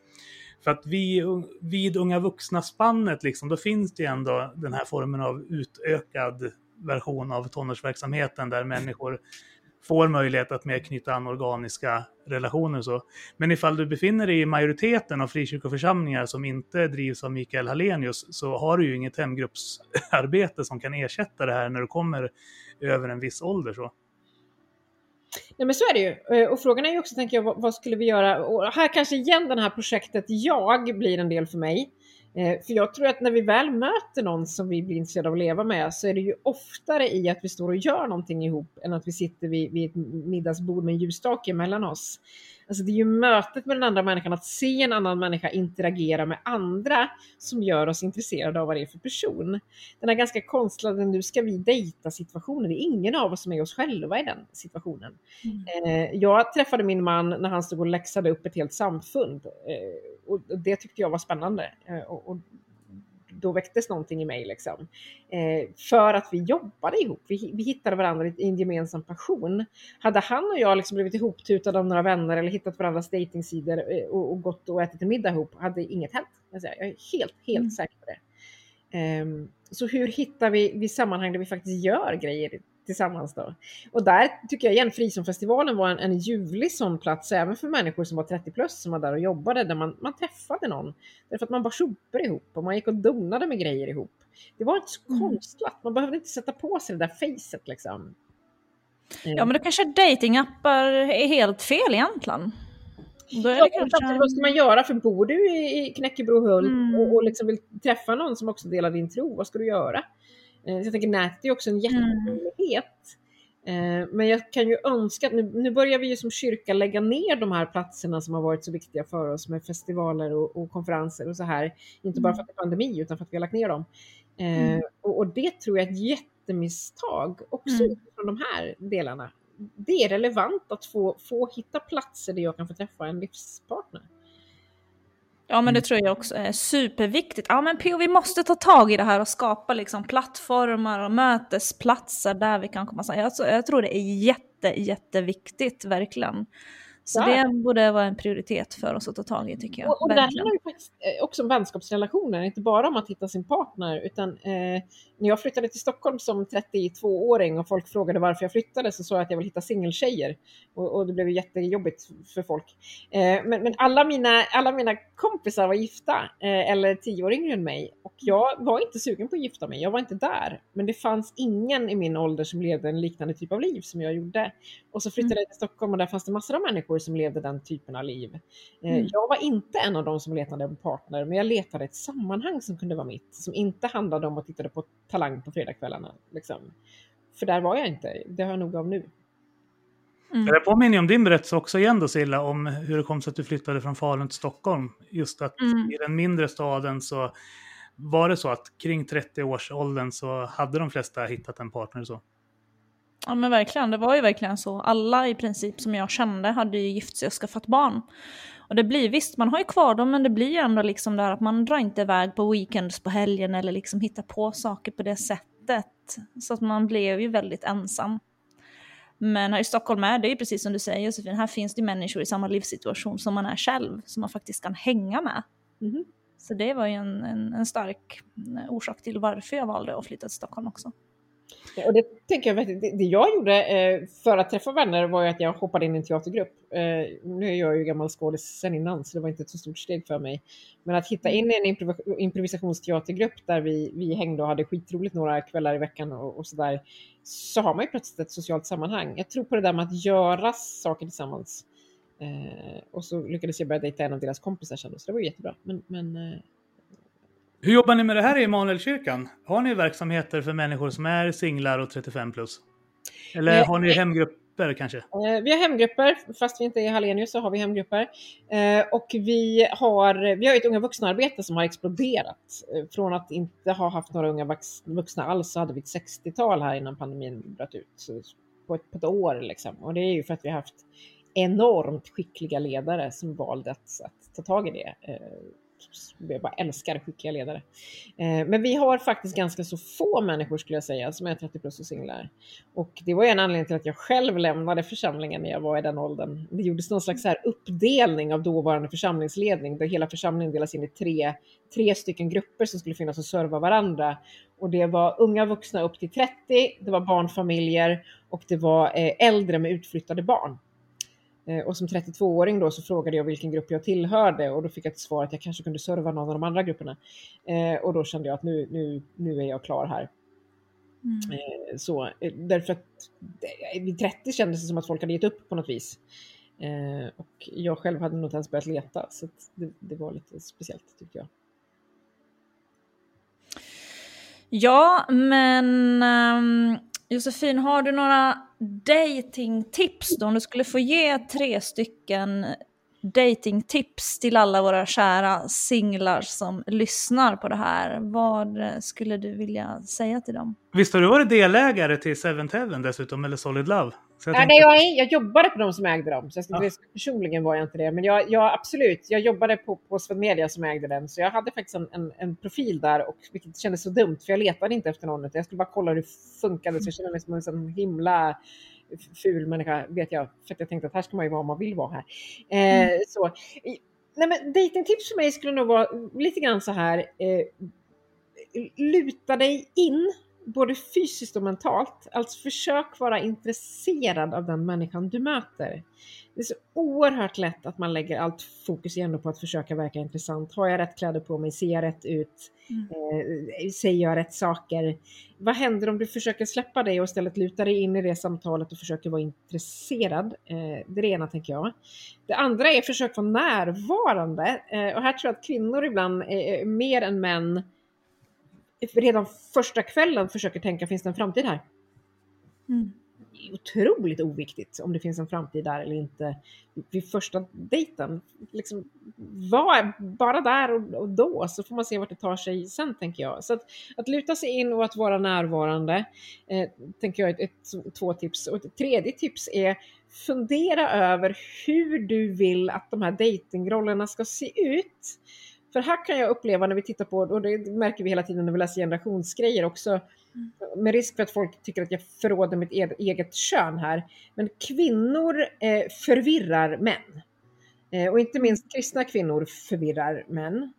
För att vi, vid unga vuxna-spannet, liksom, då finns det ju ändå den här formen av utökad version av tonårsverksamheten där människor får möjlighet att mer knyta an organiska relationer. och Så. Men ifall du befinner dig i majoriteten av frikyrkoförsamlingar som inte drivs av Mikael Hallenius så har du ju inget hemgruppsarbete som kan ersätta det här när du kommer över en viss ålder. Så. Nej men så är det ju. Eh, och frågan är ju också, tänker jag, vad, vad skulle vi göra? Och här kanske igen det här projektet jag blir en del för mig. Eh, för jag tror att när vi väl möter någon som vi blir intresserade av att leva med så är det ju oftare i att vi står och gör någonting ihop än att vi sitter vid, vid ett middagsbord med en ljusstake mellan oss. Alltså det är ju mötet med den andra människan, att se en annan människa interagera med andra som gör oss intresserade av vad det är för person. Den här ganska konstlade nu ska vi dejta situationen, det är ingen av oss som är oss själva i den situationen. Eh, jag träffade min man när han stod och läxade upp ett helt samfund. Eh, och det tyckte jag var spännande. Eh, och då väcktes någonting i mig. Liksom. Eh, för att vi jobbade ihop. Vi, vi hittade varandra i en gemensam passion. Hade han och jag liksom blivit ihoptutade av några vänner eller hittat varandras dejtingsidor eh, och, och gått och ätit en middag ihop hade inget hänt. Säger. Jag är helt, helt Mm. säker på det. Ehm, så hur hittar vi, vi sammanhang där vi faktiskt gör grejer tillsammans då? Och där tycker jag igen Frizonfestivalen var en, en ljuvlig sån plats även för människor som var 30 plus som var där och jobbade där man, man träffade någon. Därför att man bara sopor ihop och man gick och donade med grejer ihop. Det var inte så Mm. konstlat, man behövde inte sätta på sig det där facet liksom. Ja men då kanske datingappar är helt fel egentligen. Då är Ja, det men kanske... vad ska man göra? För bor du i, i Knäckebrohult Mm. och, och liksom vill träffa någon som också delar din tro, vad ska du göra? Eh, så jag tänker nätet är också en jättemöjlighet. Eh, men jag kan ju önska att nu, nu börjar vi ju som kyrka lägga ner de här platserna som har varit så viktiga för oss med festivaler och, och konferenser och så här. Inte bara för att det är pandemi utan för att vi har lagt ner dem. Eh, och, och det tror jag är ett jättemisstag också Mm. från de här delarna. Det är relevant att få, få hitta platser där jag kan få träffa en livspartner. Ja men det tror jag också är superviktigt. Ja men PO, vi måste ta tag i det här och skapa liksom plattformar och mötesplatser där vi kan komma samman. Jag, tror- jag tror det är jätte, jätteviktigt verkligen. Så Ja. det borde vara en prioritet för oss att ta tag i tycker jag. Och, och där handlar det faktiskt eh, också om vänskapsrelationer, inte bara om att hitta sin partner. Utan eh, när jag flyttade till Stockholm som 32-åring och folk frågade varför jag flyttade så sa jag att jag vill hitta singeltjejer. Och, och det blev jättejobbigt för folk. Eh, men men alla, mina, alla mina kompisar var gifta, eh, eller tio år yngre än mig. Och jag var inte sugen på att gifta mig, jag var inte där. Men det fanns ingen i min ålder som levde en liknande typ av liv som jag gjorde. Och så flyttade jag till Stockholm och där fanns det massor av människor som levde den typen av liv. Eh, Mm. Jag var inte en av dem som letade en partner, men jag letade ett sammanhang som kunde vara mitt, som inte handlade om att titta på Talang på fredagskvällarna. Liksom. För där var jag inte, det har jag nog av nu. Mm. Det påminner om din berättelse också igen då Silla, om hur det kom sig att du flyttade från Falun till Stockholm. Just att Mm. i den mindre staden så var det så att kring 30-årsåldern så hade de flesta hittat en partner. Så. Ja men verkligen, det var ju verkligen så. Alla i princip som jag kände hade ju gift sig och skaffat barn. Och det blir, visst man har ju kvar dem men det blir ju ändå liksom där att man drar inte iväg på weekends på helgen eller liksom hittar på saker på det sättet. Så att man blev ju väldigt ensam. Men här i Stockholm är det ju precis som du säger Josefin, här finns det människor i samma livssituation som man är själv, som man faktiskt kan hänga med. Mhm. Så det var ju en, en, en stark orsak till varför jag valde att flytta till Stockholm också. Och det tänker jag, det, jag gjorde eh, för att träffa vänner var ju att jag hoppade in i en teatergrupp. Eh, nu är jag ju gammal skådis sen innan så det var inte ett så stort steg för mig. Men att hitta in i en improvisationsteatergrupp där vi, vi hängde och hade skitroligt några kvällar i veckan och, och sådär. Så har man ju plötsligt ett socialt sammanhang. Jag tror på det där med att göra saker tillsammans. Eh, och så lyckades jag börja dejta en av deras kompisar sen så det var ju jättebra. Men, men hur jobbar ni med det här i Emanuelkyrkan? Har ni verksamheter för människor som är singlar och 35 plus? Eller Eh, har ni hemgrupper kanske? Eh, Vi har hemgrupper, fast vi inte är i Hallenius så har vi hemgrupper. Eh, Och vi har, vi har ett unga vuxna-arbete som har exploderat. Från att inte ha haft några unga vuxna alls så hade vi ett 60-tal här innan pandemin bröt ut. På, ett, på ett år liksom. Och det är ju för att vi har haft enormt skickliga ledare som valde att, att ta tag i det. Jag bara älskar skickliga ledare. Eh, Men vi har faktiskt ganska så få människor skulle jag säga som är 30 plus och singlar. Och det var ju en anledning till att jag själv lämnade församlingen när jag var i den åldern. Det gjordes någon slags här uppdelning av dåvarande församlingsledning där hela församlingen delas in i tre, tre stycken grupper som skulle finnas och serva varandra. Och det var unga vuxna upp till 30, det var barnfamiljer och det var eh, äldre med utflyttade barn. Eh, Och som 32-åring då så frågade jag vilken grupp jag tillhörde och då fick jag ett svar att jag kanske kunde serva någon av de andra grupperna. Eh, Och då kände jag att nu, nu, nu är jag klar här. Eh, Så, därför att vid 30 kändes det som att folk hade gett upp på något vis. Och jag själv hade nog inte ens börjat leta, så det, det var lite speciellt tyckte jag. Ja, men ehm, Josefin, har du några datingtips då? Om du skulle få ge tre stycken datingtips till alla våra kära singlar som lyssnar på det här. Vad skulle du vilja säga till dem? Visst har du varit delägare till Seventh Heaven dessutom, eller Solid Love? Så jag Nej, tänkte- nej, jag, jag jobbade på de som ägde dem, så jag ska, Ja. personligen var jag inte det. Men jag, jag, absolut, jag jobbade på, på Swedmedia som ägde den, så jag hade faktiskt en, en, en profil där, och, vilket kändes så dumt, för jag letade inte efter någon, utan jag skulle bara kolla hur det funkade, så jag kände mig som en sån himla ful människa, vet jag, för att jag tänkte att här ska man ju vara om man vill vara här. Eh, så. I- Nej, men datingtips för mig skulle nog vara lite grann så här, eh, luta dig in både fysiskt och mentalt. Alltså försök vara intresserad av den människan du möter. Det är så oerhört lätt att man lägger allt fokus igen på att försöka verka intressant. Har jag rätt kläder på mig? Ser jag rätt ut? Eh, säger jag rätt saker? Vad händer om du försöker släppa det och istället luta dig in i det samtalet och försöker vara intresserad? Eh, det är det ena tänker jag. Det andra är försök vara närvarande. Eh, och här tror jag att kvinnor ibland mer än män redan första kvällen försöker tänka, finns det en framtid här? Mm. Det är otroligt oviktigt om det finns en framtid där eller inte vid första dejten. Liksom, var bara där och, och då, så får man se vart det tar sig sen, tänker jag. Så att, att luta sig in och att vara närvarande, eh, tänker jag är ett, ett, två tips. Och ett tredje tips är fundera över hur du vill att de här dejtingrollerna ska se ut. För här kan jag uppleva när vi tittar på, och det märker vi hela tiden när vi läser generationsgrejer också, med risk för att folk tycker att jag förråder mitt eget kön här, men kvinnor eh, förvirrar män. Eh, och inte minst kristna kvinnor förvirrar män.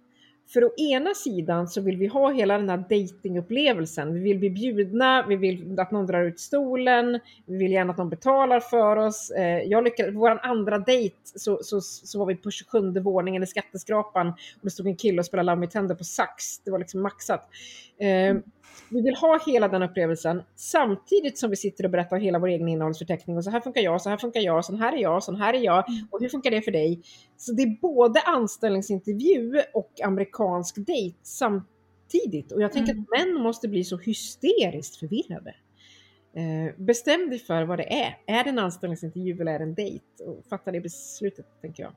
För å ena sidan så vill vi ha hela den här datingupplevelsen. Vi vill bli bjudna, vi vill att någon drar ut stolen, vi vill gärna att någon betalar för oss. Eh, jag lyckades, vår andra dejt så, så, så var vi på 27 våningen i skatteskrapan och det stod en kille och spelade Love Me Tender på sax. Det var liksom maxat. Mm vi vill ha hela den upplevelsen samtidigt som vi sitter och berättar hela vår egen innehållsförteckning. Och så här funkar jag, så här funkar jag, så här är jag, så här är jag. Och hur funkar det för dig? Så det är både anställningsintervju och amerikansk dejt samtidigt. Och jag tänker att män måste bli så hysteriskt förvirrade. Eh, bestäm dig för vad det är. Är det en anställningsintervju eller är det en dejt? Och fatta det beslutet, tänker jag.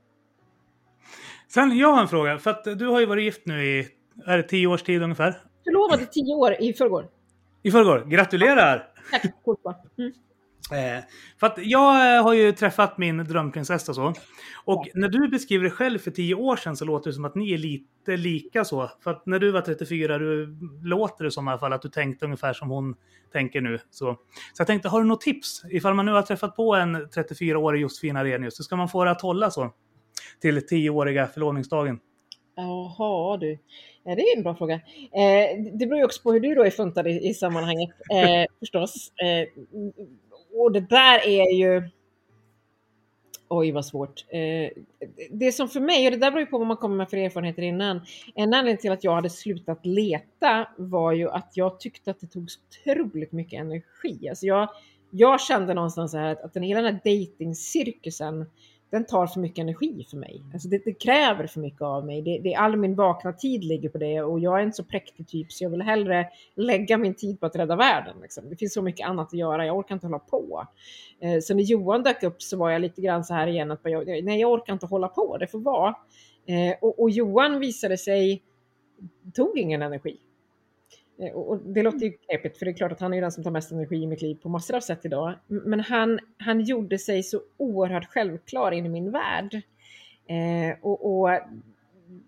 Sen, jag har en fråga. För att du har ju varit gift nu i, är det tio års tid ungefär? Förlovad i tio år i förrgår. I förrgår. Gratulerar! Tack? Mm. Eh, för att jag eh, har ju träffat min drömprinsessa så. Och när du beskriver dig själv för tio år sedan så låter det som att ni är lite lika så. För att när du var 34, du låter det som i alla fall att du tänkte ungefär som hon tänker nu. Så, så jag tänkte, har du något tips? Ifall man nu har träffat på en 34-årig Josefin Arrhenius, så ska man få det att hålla så? Till 10-åriga förlovningsdagen. Jaha du, ja, det är en bra fråga. Eh, det beror ju också på hur du då är funtad i, i sammanhanget eh, förstås. Eh, och det där är ju... Oj vad svårt. Eh, det som för mig, och det där beror ju på vad man kommer med för erfarenheter innan. En anledning till att jag hade slutat leta var ju att jag tyckte att det tog så otroligt mycket energi. Alltså jag, jag kände någonstans så här att, att den hela den här datingcirkusen den tar för mycket energi för mig. Alltså det, det kräver för mycket av mig. Det, det, all min vakna tid ligger på det och jag är en så präktig typ så jag vill hellre lägga min tid på att rädda världen. Liksom. Det finns så mycket annat att göra, jag orkar inte hålla på. Eh, så när Johan dök upp så var jag lite grann så här igen att jag, nej jag orkar inte hålla på, det får vara. Eh, och, och Johan visade sig, tog ingen energi. Eh, och det låter ju knepigt för det är klart att han är den som tar mest energi i mitt liv på massor av sätt idag. Men han, han gjorde sig så oerhört självklar in i min värld. Eh, och, och,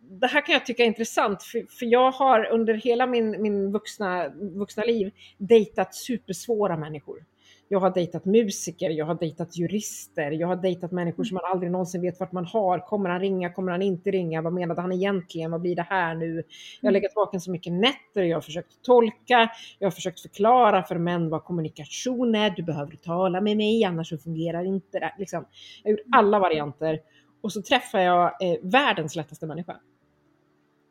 det här kan jag tycka är intressant för, för jag har under hela min, min vuxna, vuxna liv dejtat supersvåra människor. Jag har dejtat musiker, jag har dejtat jurister, jag har dejtat människor som man aldrig någonsin vet vart man har. Kommer han ringa, kommer han inte ringa? Vad menade han egentligen? Vad blir det här nu? Jag har legat vaken så mycket nätter, jag har försökt tolka, jag har försökt förklara för män vad kommunikation är. Du behöver tala med mig, annars så fungerar inte det. Liksom. Jag har gjort alla varianter och så träffar jag eh, världens lättaste människa.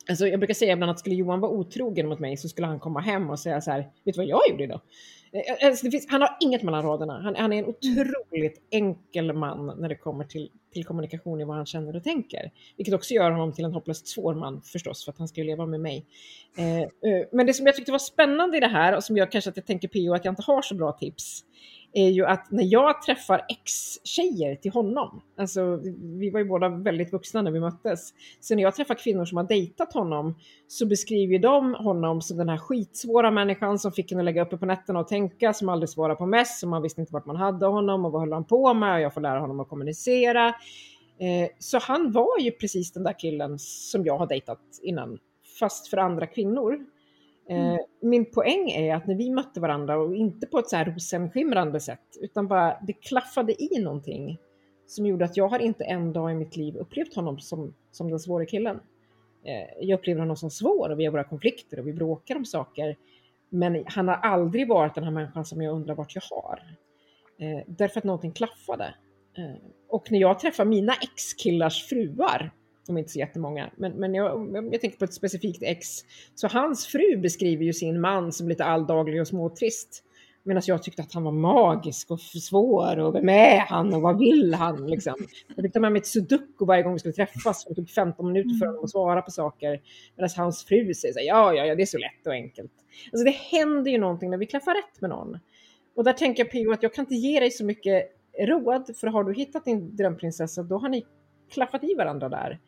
Alltså jag brukar säga ibland att skulle Johan vara otrogen mot mig så skulle han komma hem och säga så här, vet du vad jag gjorde idag? Eh, alltså finns, han har inget mellan raderna. Han, han, är en otroligt enkel man när det kommer till, till kommunikation i vad han känner och tänker. Vilket också gör honom till en hopplöst svår man förstås, för att han ska ju leva med mig. Eh, eh, men det som jag tyckte var spännande i det här, och som gör kanske att jag tänker PO att jag inte har så bra tips, är ju att när jag träffar ex-tjejer till honom, alltså vi var ju båda väldigt vuxna när vi möttes, så när jag träffar kvinnor som har dejtat honom så beskriver de honom som den här skitsvåra människan som fick henne att lägga uppe på nätterna och tänka, som aldrig svarade på mess, som man visste inte vart man hade honom och vad höll han på med och jag får lära honom att kommunicera. Eh, så han var ju precis den där killen som jag har dejtat innan, fast för andra kvinnor. Mm. Eh, min poäng är att när vi mötte varandra och inte på ett så här rosenskimrande sätt utan bara det klaffade i någonting som gjorde att jag har inte en dag i mitt liv upplevt honom som, som den svåra killen. Eh, jag upplever honom som svår och vi har våra konflikter och vi bråkar om saker. Men han har aldrig varit den här människan som jag undrar vart jag har. Eh, därför att någonting klaffade. Och när jag träffar mina ex-killars fruar de är inte så jättemånga, men, men jag, jag tänker på ett specifikt ex. Så hans fru beskriver ju sin man som lite alldaglig och småtrist. Medan jag tyckte att han var magisk och svår och vem är han och vad vill han liksom. Jag fick ta med mig ett sudoku varje gång vi skulle träffas det tog 15 minuter för honom att svara på saker. Medan hans fru säger så här, ja, ja, ja, det är så lätt och enkelt. Alltså det händer ju någonting när vi klaffar rätt med någon. Och där tänker jag P.O. att jag kan inte ge dig så mycket råd, för har du hittat din drömprinsessa, då har ni klaffat i varandra där.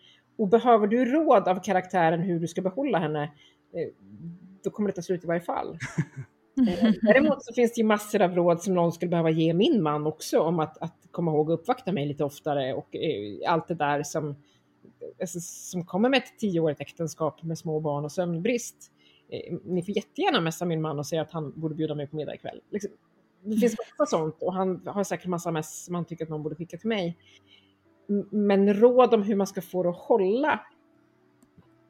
Och behöver du råd av karaktären hur du ska behålla henne, eh, då kommer det ta slut i varje fall. Eh, däremot så finns det ju massor av råd som någon skulle behöva ge min man också om att, att komma ihåg att uppvakta mig lite oftare och eh, allt det där som, alltså, som kommer med ett tioårigt äktenskap med små barn och sömnbrist. Ni får jättegärna messa min man och säga att han borde bjuda mig på middag ikväll. Liksom, det finns massa sånt och han har säkert massa mess som han tycker att någon borde skicka till mig. Men råd om hur man ska få det att hålla?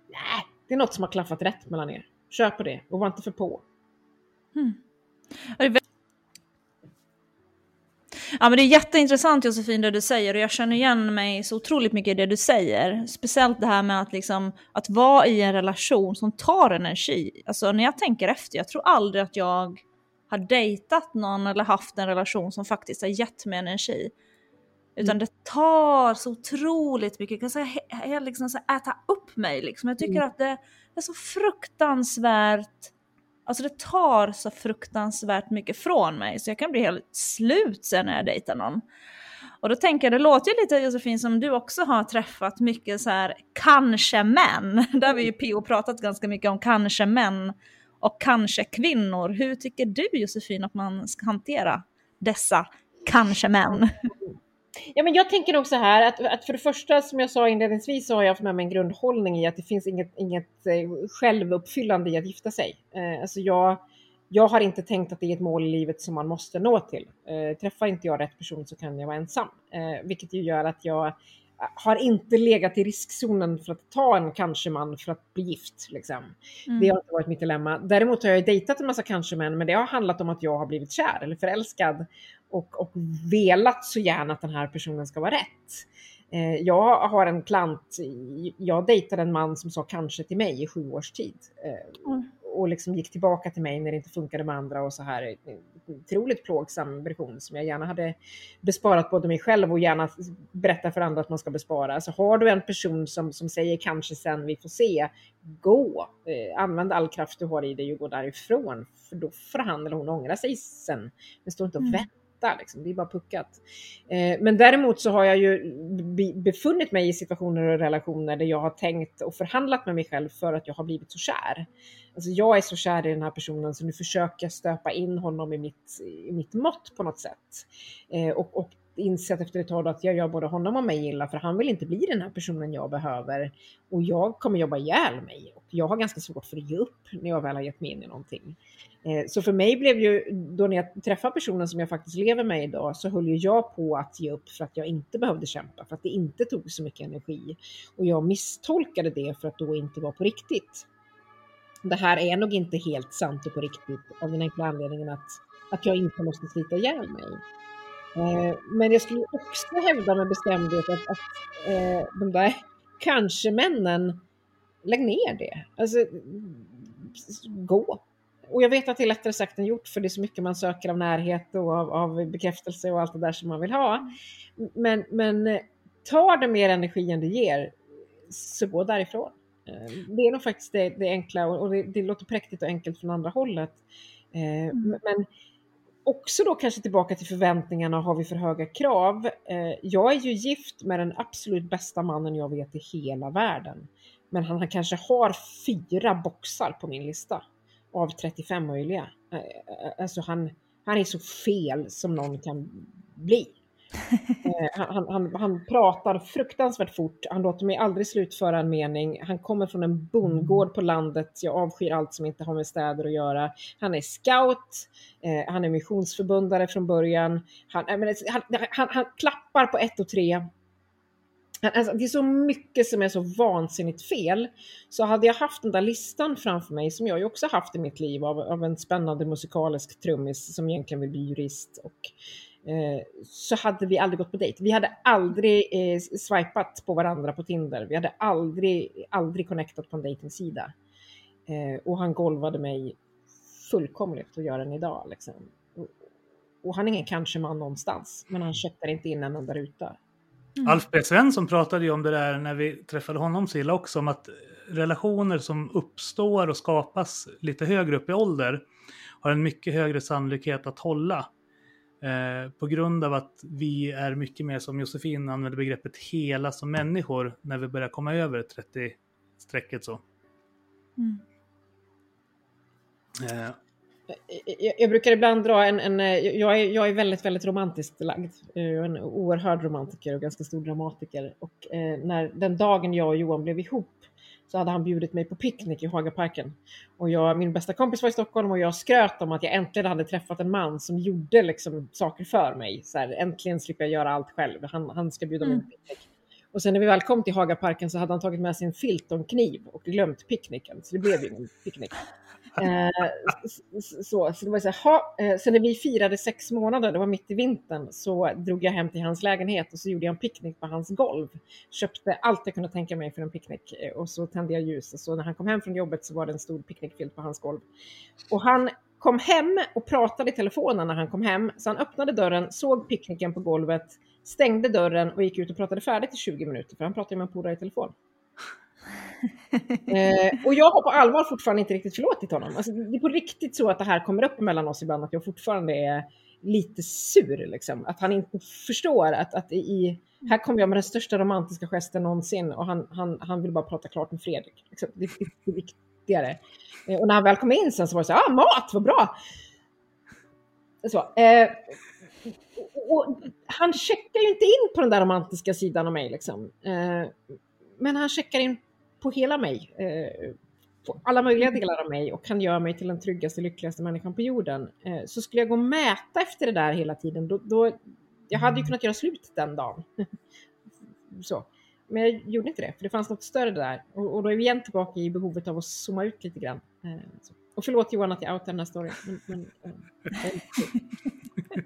Nej, det är något som har klaffat rätt mellan er. Kör på det och var inte för på. Mm. Ja, men det är jätteintressant Josefin det du säger och jag känner igen mig så otroligt mycket i det du säger. Speciellt det här med att, liksom, att vara i en relation som tar energi. Alltså när jag tänker efter, jag tror aldrig att jag har dejtat någon eller haft en relation som faktiskt har gett mig energi. Utan mm. det tar så otroligt mycket, jag kan säga, liksom så äta upp mig liksom. Jag tycker mm. att det, är så fruktansvärt, alltså det tar så fruktansvärt mycket från mig så jag kan bli helt slut sen när jag dejtar någon. Och då tänker jag, det låter ju lite Josefin som du också har träffat mycket så här kanske män. Där har vi ju P.O. pratat ganska mycket om kanske män och kanske kvinnor. Hur tycker du Josefin att man ska hantera dessa kanske män? Ja, men jag tänker nog så här att, att för det första, som jag sa inledningsvis, så har jag haft med mig en grundhållning i att det finns inget, inget eh, självuppfyllande i att gifta sig. Eh, alltså jag, jag har inte tänkt att det är ett mål i livet som man måste nå till. Eh, träffar inte jag rätt person så kan jag vara ensam, eh, vilket ju gör att jag har inte legat i riskzonen för att ta en kanske-man för att bli gift. Liksom. Mm. Det har inte varit mitt dilemma. Däremot har jag dejtat en massa kanske-män, men det har handlat om att jag har blivit kär eller förälskad och, och velat så gärna att den här personen ska vara rätt. Eh, jag har en klant, jag dejtade en man som sa kanske till mig i sju års tid. Eh, Mm. och liksom gick tillbaka till mig när det inte funkade med andra och så här. Otroligt plågsam version som jag gärna hade besparat både mig själv och gärna berätta för andra att man ska bespara. Alltså har du en person som, som säger kanske sen vi får se, gå. Eh, använd all kraft du har i dig och gå därifrån. För då får han eller hon ångra sig sen. Men stå inte och Mm. vänta liksom. det är bara puckat. Eh, men däremot så har jag ju befunnit mig i situationer och relationer där jag har tänkt och förhandlat med mig själv för att jag har blivit så kär. Alltså jag är så kär i den här personen så nu försöker jag stöpa in honom i mitt, i mitt mått på något sätt. Eh, och, och insett efter ett tag att jag gör både honom och mig illa för han vill inte bli den här personen jag behöver. Och jag kommer jobba ihjäl mig. Och jag har ganska svårt för att ge upp när jag väl har gett mig in i någonting. Eh, så för mig blev ju, då när jag träffade personen som jag faktiskt lever med idag, så höll ju jag på att ge upp för att jag inte behövde kämpa, för att det inte tog så mycket energi. Och jag misstolkade det för att då inte vara på riktigt. Det här är nog inte helt sant och på riktigt av den enkla anledningen att, att jag inte måste slita ihjäl mig. Eh, men jag skulle också hävda med bestämdhet att, att eh, de där kanske-männen, lägg ner det. Alltså, gå. Och jag vet att det är lättare sagt än gjort för det är så mycket man söker av närhet och av, av bekräftelse och allt det där som man vill ha. Men, men eh, tar det mer energi än det ger, så gå därifrån. Eh, Det är nog faktiskt det, det enkla och det, det låter präktigt och enkelt från andra hållet. Eh, Men också då kanske tillbaka till förväntningarna, har vi för höga krav? Jag är ju gift med den absolut bästa mannen jag vet i hela världen. Men han kanske har fyra boxar på min lista av 35 möjliga. Alltså han, han är så fel som någon kan bli. Eh, han, han, han, pratar fruktansvärt fort, han låter mig aldrig slutföra en mening. Han kommer från en bondgård på landet, jag avskyr allt som inte har med städer att göra. Han är scout, eh, han är missionsförbundare från början. Han, han, han klappar på ett och tre. Alltså, det är så mycket som är så vansinnigt fel. Så hade jag haft den där listan framför mig, som jag ju också haft i mitt liv, av, av en spännande musikalisk trummis som egentligen vill bli jurist. Och, eh, så hade vi aldrig gått på dejt. Vi hade aldrig eh, swipat på varandra på Tinder. Vi hade aldrig, aldrig connectat på en dejtingsida. Eh, och han golvade mig fullkomligt att göra den idag. Liksom. Och, och han är ingen kanske-man någonstans, men han checkar inte in en enda ruta. Alf B. Svensson pratade ju om det där när vi träffade honom så illa också, om att relationer som uppstår och skapas lite högre upp i ålder har en mycket högre sannolikhet att hålla. Eh, på grund av att vi är mycket mer, som Josefin använder begreppet, hela som människor när vi börjar komma över 30-strecket så. Mm. Eh, jag, jag brukar ibland dra en, en eh, jag, är, jag är väldigt, väldigt romantiskt lagd. Jag är en oerhörd romantiker och ganska stor dramatiker. Och eh, när den dagen jag och Johan blev ihop så hade han bjudit mig på picknick i Hagaparken. Och jag, min bästa kompis var i Stockholm och jag skröt om att jag äntligen hade träffat en man som gjorde liksom saker för mig. Så här, äntligen slipper jag göra allt själv. Han, han ska bjuda mig på picknick. Och sen när vi väl kom till Hagaparken så hade han tagit med sig en filt och en kniv och glömt picknicken. Så det blev ingen picknick. Eh, så, så det var så här, ha, eh, sen när vi firade sex månader, det var mitt i vintern, så drog jag hem till hans lägenhet och så gjorde jag en picknick på hans golv. Köpte allt jag kunde tänka mig för en picknick eh, och så tände jag ljus. Så när han kom hem från jobbet så var det en stor picknickfilt på hans golv. Och han kom hem och pratade i telefonen när han kom hem. Så han öppnade dörren, såg picknicken på golvet, stängde dörren och gick ut och pratade färdigt i 20 minuter, för han pratade med en polare i telefon. Eh, och jag har på allvar fortfarande inte riktigt förlåtit honom. Alltså, det är på riktigt så att det här kommer upp mellan oss ibland, att jag fortfarande är lite sur. Liksom. Att han inte förstår att, att i, här kommer jag med den största romantiska gesten någonsin och han, han, han vill bara prata klart med Fredrik. Liksom. Det, det, det är viktigare. Eh, och när han väl kom in sen så var det så här, ah, mat, vad bra! Så, eh, och, och han checkar ju inte in på den där romantiska sidan av mig. Liksom. Eh, men han checkar in på hela mig. Eh, på alla möjliga delar av mig och kan göra mig till den tryggaste, lyckligaste människan på jorden. Eh, så skulle jag gå och mäta efter det där hela tiden, då, då jag hade ju kunnat göra slut den dagen. så. Men jag gjorde inte det, för det fanns något större där. Och, och då är vi igen tillbaka i behovet av att zooma ut lite grann. Eh, så. Och förlåt Johan att jag outar den här storyn. Men, men, eh,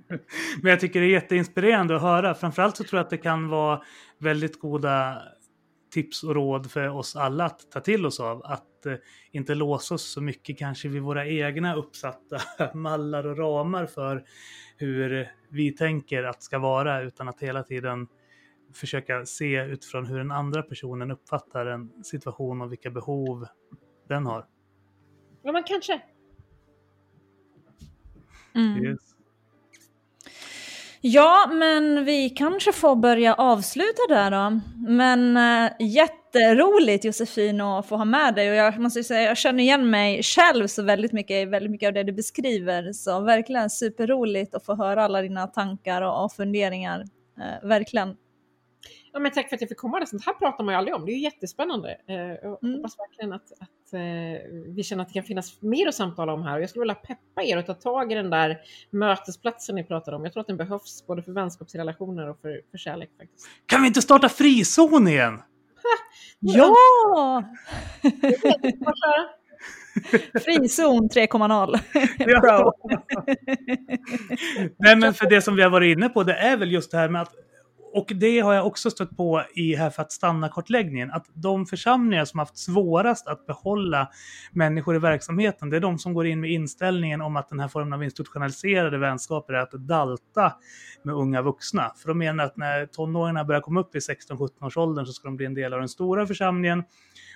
Men jag tycker det är jätteinspirerande att höra. Framförallt så tror jag att det kan vara väldigt goda tips och råd för oss alla att ta till oss av. Att eh, inte låsa oss så mycket kanske vid våra egna uppsatta mallar och ramar för hur vi tänker att ska vara utan att hela tiden försöka se utifrån hur den andra personen uppfattar en situation och vilka behov den har ja, men kanske. Mm. Yes. Ja, men vi kanske får börja avsluta där då. Men äh, jätteroligt Josefin att få ha med dig och jag måste ju säga jag känner igen mig själv så väldigt mycket i väldigt mycket av det du beskriver. Så verkligen superroligt att få höra alla dina tankar och, och funderingar. Äh, verkligen. Ja, men tack för att jag fick komma. Det. Sånt här pratar man ju aldrig om. Det är ju jättespännande. Eh, Jag Mm. hoppas verkligen att, att eh, vi känner att det kan finnas mer att samtala om här. Och jag skulle vilja peppa er att ta tag i den där mötesplatsen ni pratade om. Jag tror att den behövs både för vänskapsrelationer och för, för kärlek faktiskt. Kan vi inte starta frizon igen? Ja! Frizon 3.0 Ja. Pro. Nej, men för det som vi har varit inne på, det är väl just det här med att och det har jag också stött på i här för att stanna-kartläggningen, att de församlingar som haft svårast att behålla människor i verksamheten, det är de som går in med inställningen om att den här formen av institutionaliserade vänskaper är att dalta med unga vuxna. För de menar att när tonåringarna börjar komma upp i 16-17 års åldern så ska de bli en del av den stora församlingen.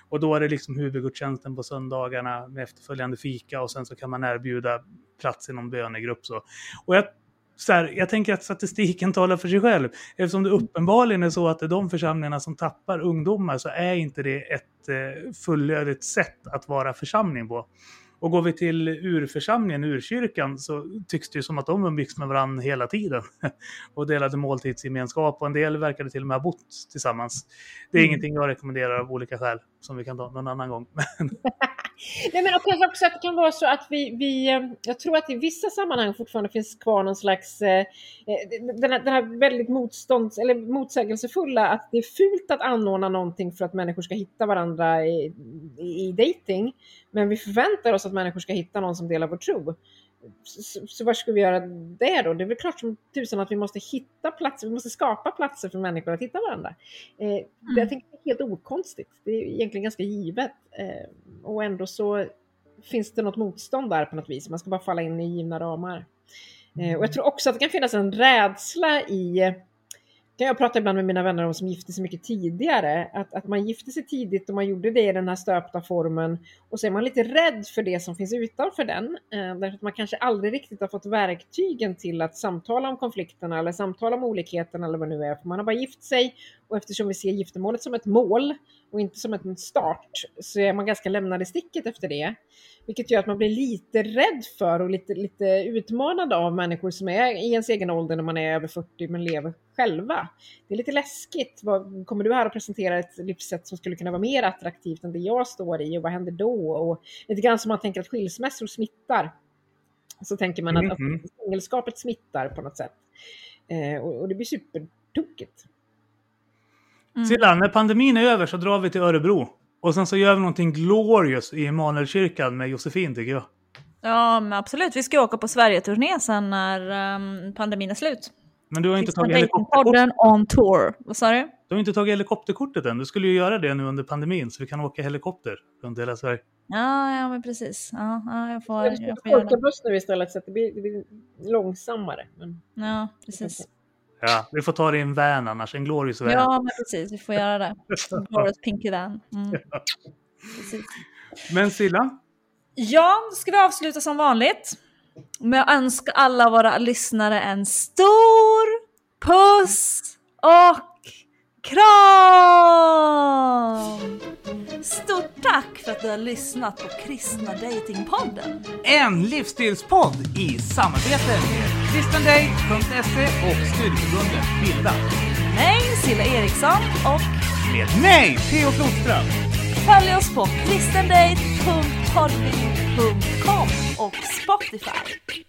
Och då är det liksom huvudgudstjänsten på söndagarna med efterföljande fika och sen så kan man erbjuda plats i någon bönegrupp. Så. Och jag, så här, jag tänker att statistiken talar för sig själv. Eftersom det uppenbarligen är så att det är de församlingarna som tappar ungdomar så är inte det ett eh, fullödigt sätt att vara församling på. Och går vi till urförsamlingen, urkyrkan, så tycks det ju som att de umgicks med varandra hela tiden. och delade måltidsgemenskap och en del verkade till och med ha bott tillsammans. Det är Mm. ingenting jag rekommenderar av olika skäl som vi kan ta någon annan gång. Nej, men och kanske också att det kan vara så att vi, vi, eh, jag tror att i vissa sammanhang fortfarande finns kvar någon slags, eh, eh, den, här, den här väldigt motstånds, eller motsägelsefulla att det är fult att anordna någonting för att människor ska hitta varandra i, i, i dating. Men vi förväntar oss att människor ska hitta någon som delar vår tro. Så, så, var ska vi göra det då? Det är väl klart som tusan att vi måste hitta platser, vi måste skapa platser för människor att hitta varandra. Eh, det, jag tänker det är helt okonstigt. Det är egentligen ganska givet. Eh, och ändå så finns det något motstånd där på något vis. Man ska bara falla in i givna ramar. Eh, och jag tror också att det kan finnas en rädsla i kan jag prata ibland med mina vänner om som gifte sig mycket tidigare, att, att man gifte sig tidigt och man gjorde det i den här stöpta formen och så är man lite rädd för det som finns utanför den, eh, därför att man kanske aldrig riktigt har fått verktygen till att samtala om konflikterna eller samtala om olikheterna eller vad det nu är, för man har bara gift sig och eftersom vi ser giftermålet som ett mål och inte som en start så är man ganska lämnad i sticket efter det. Vilket gör att man blir lite rädd för och lite, lite utmanad av människor som är i ens egen ålder när man är över 40 men lever själva. Det är lite läskigt. Vad, kommer du här och presentera ett livssätt som skulle kunna vara mer attraktivt än det jag står i och vad händer då? Och lite grann som man tänker att skilsmässor smittar. Så tänker man att, Mhm. att singelskapet smittar på något sätt. Eh, och, och det blir supertokigt. Mm. Silla, när pandemin är över så drar vi till Örebro. Och sen så gör vi någonting glorious i Emanuelkyrkan med Josefin tycker jag. Ja, men absolut. Vi ska åka på Sverige-turné sen när ehm, pandemin är slut. Men du har inte tagit helikopterkort. Datingpodden on tour. Vad sa du? Du har inte tagit helikopterkortet än. Du skulle ju göra det nu under pandemin så vi kan åka helikopter runt hela Sverige. Ja, ja men precis. Ja, ja, jag får, jag får göra det. buss nu istället så att det blir, det blir långsammare. Men... Ja, precis. Ja, vi får ta det i en van annars. En glorious van. Ja, men precis. Vi får göra det. Glorious Pinky Van. Mm. Precis. Men Silla, Ja, ska vi avsluta som vanligt med att önska alla våra lyssnare en stor puss och kram! Stort tack för att du har lyssnat på Kristna Datingpodden. En livsstilspodd i samarbete med kristendate.se och studieförbundet Bilda. Mig, Silla Eriksson och Med mig, Theo Flodström. följ oss på kristendate.podbean.com och Spotify.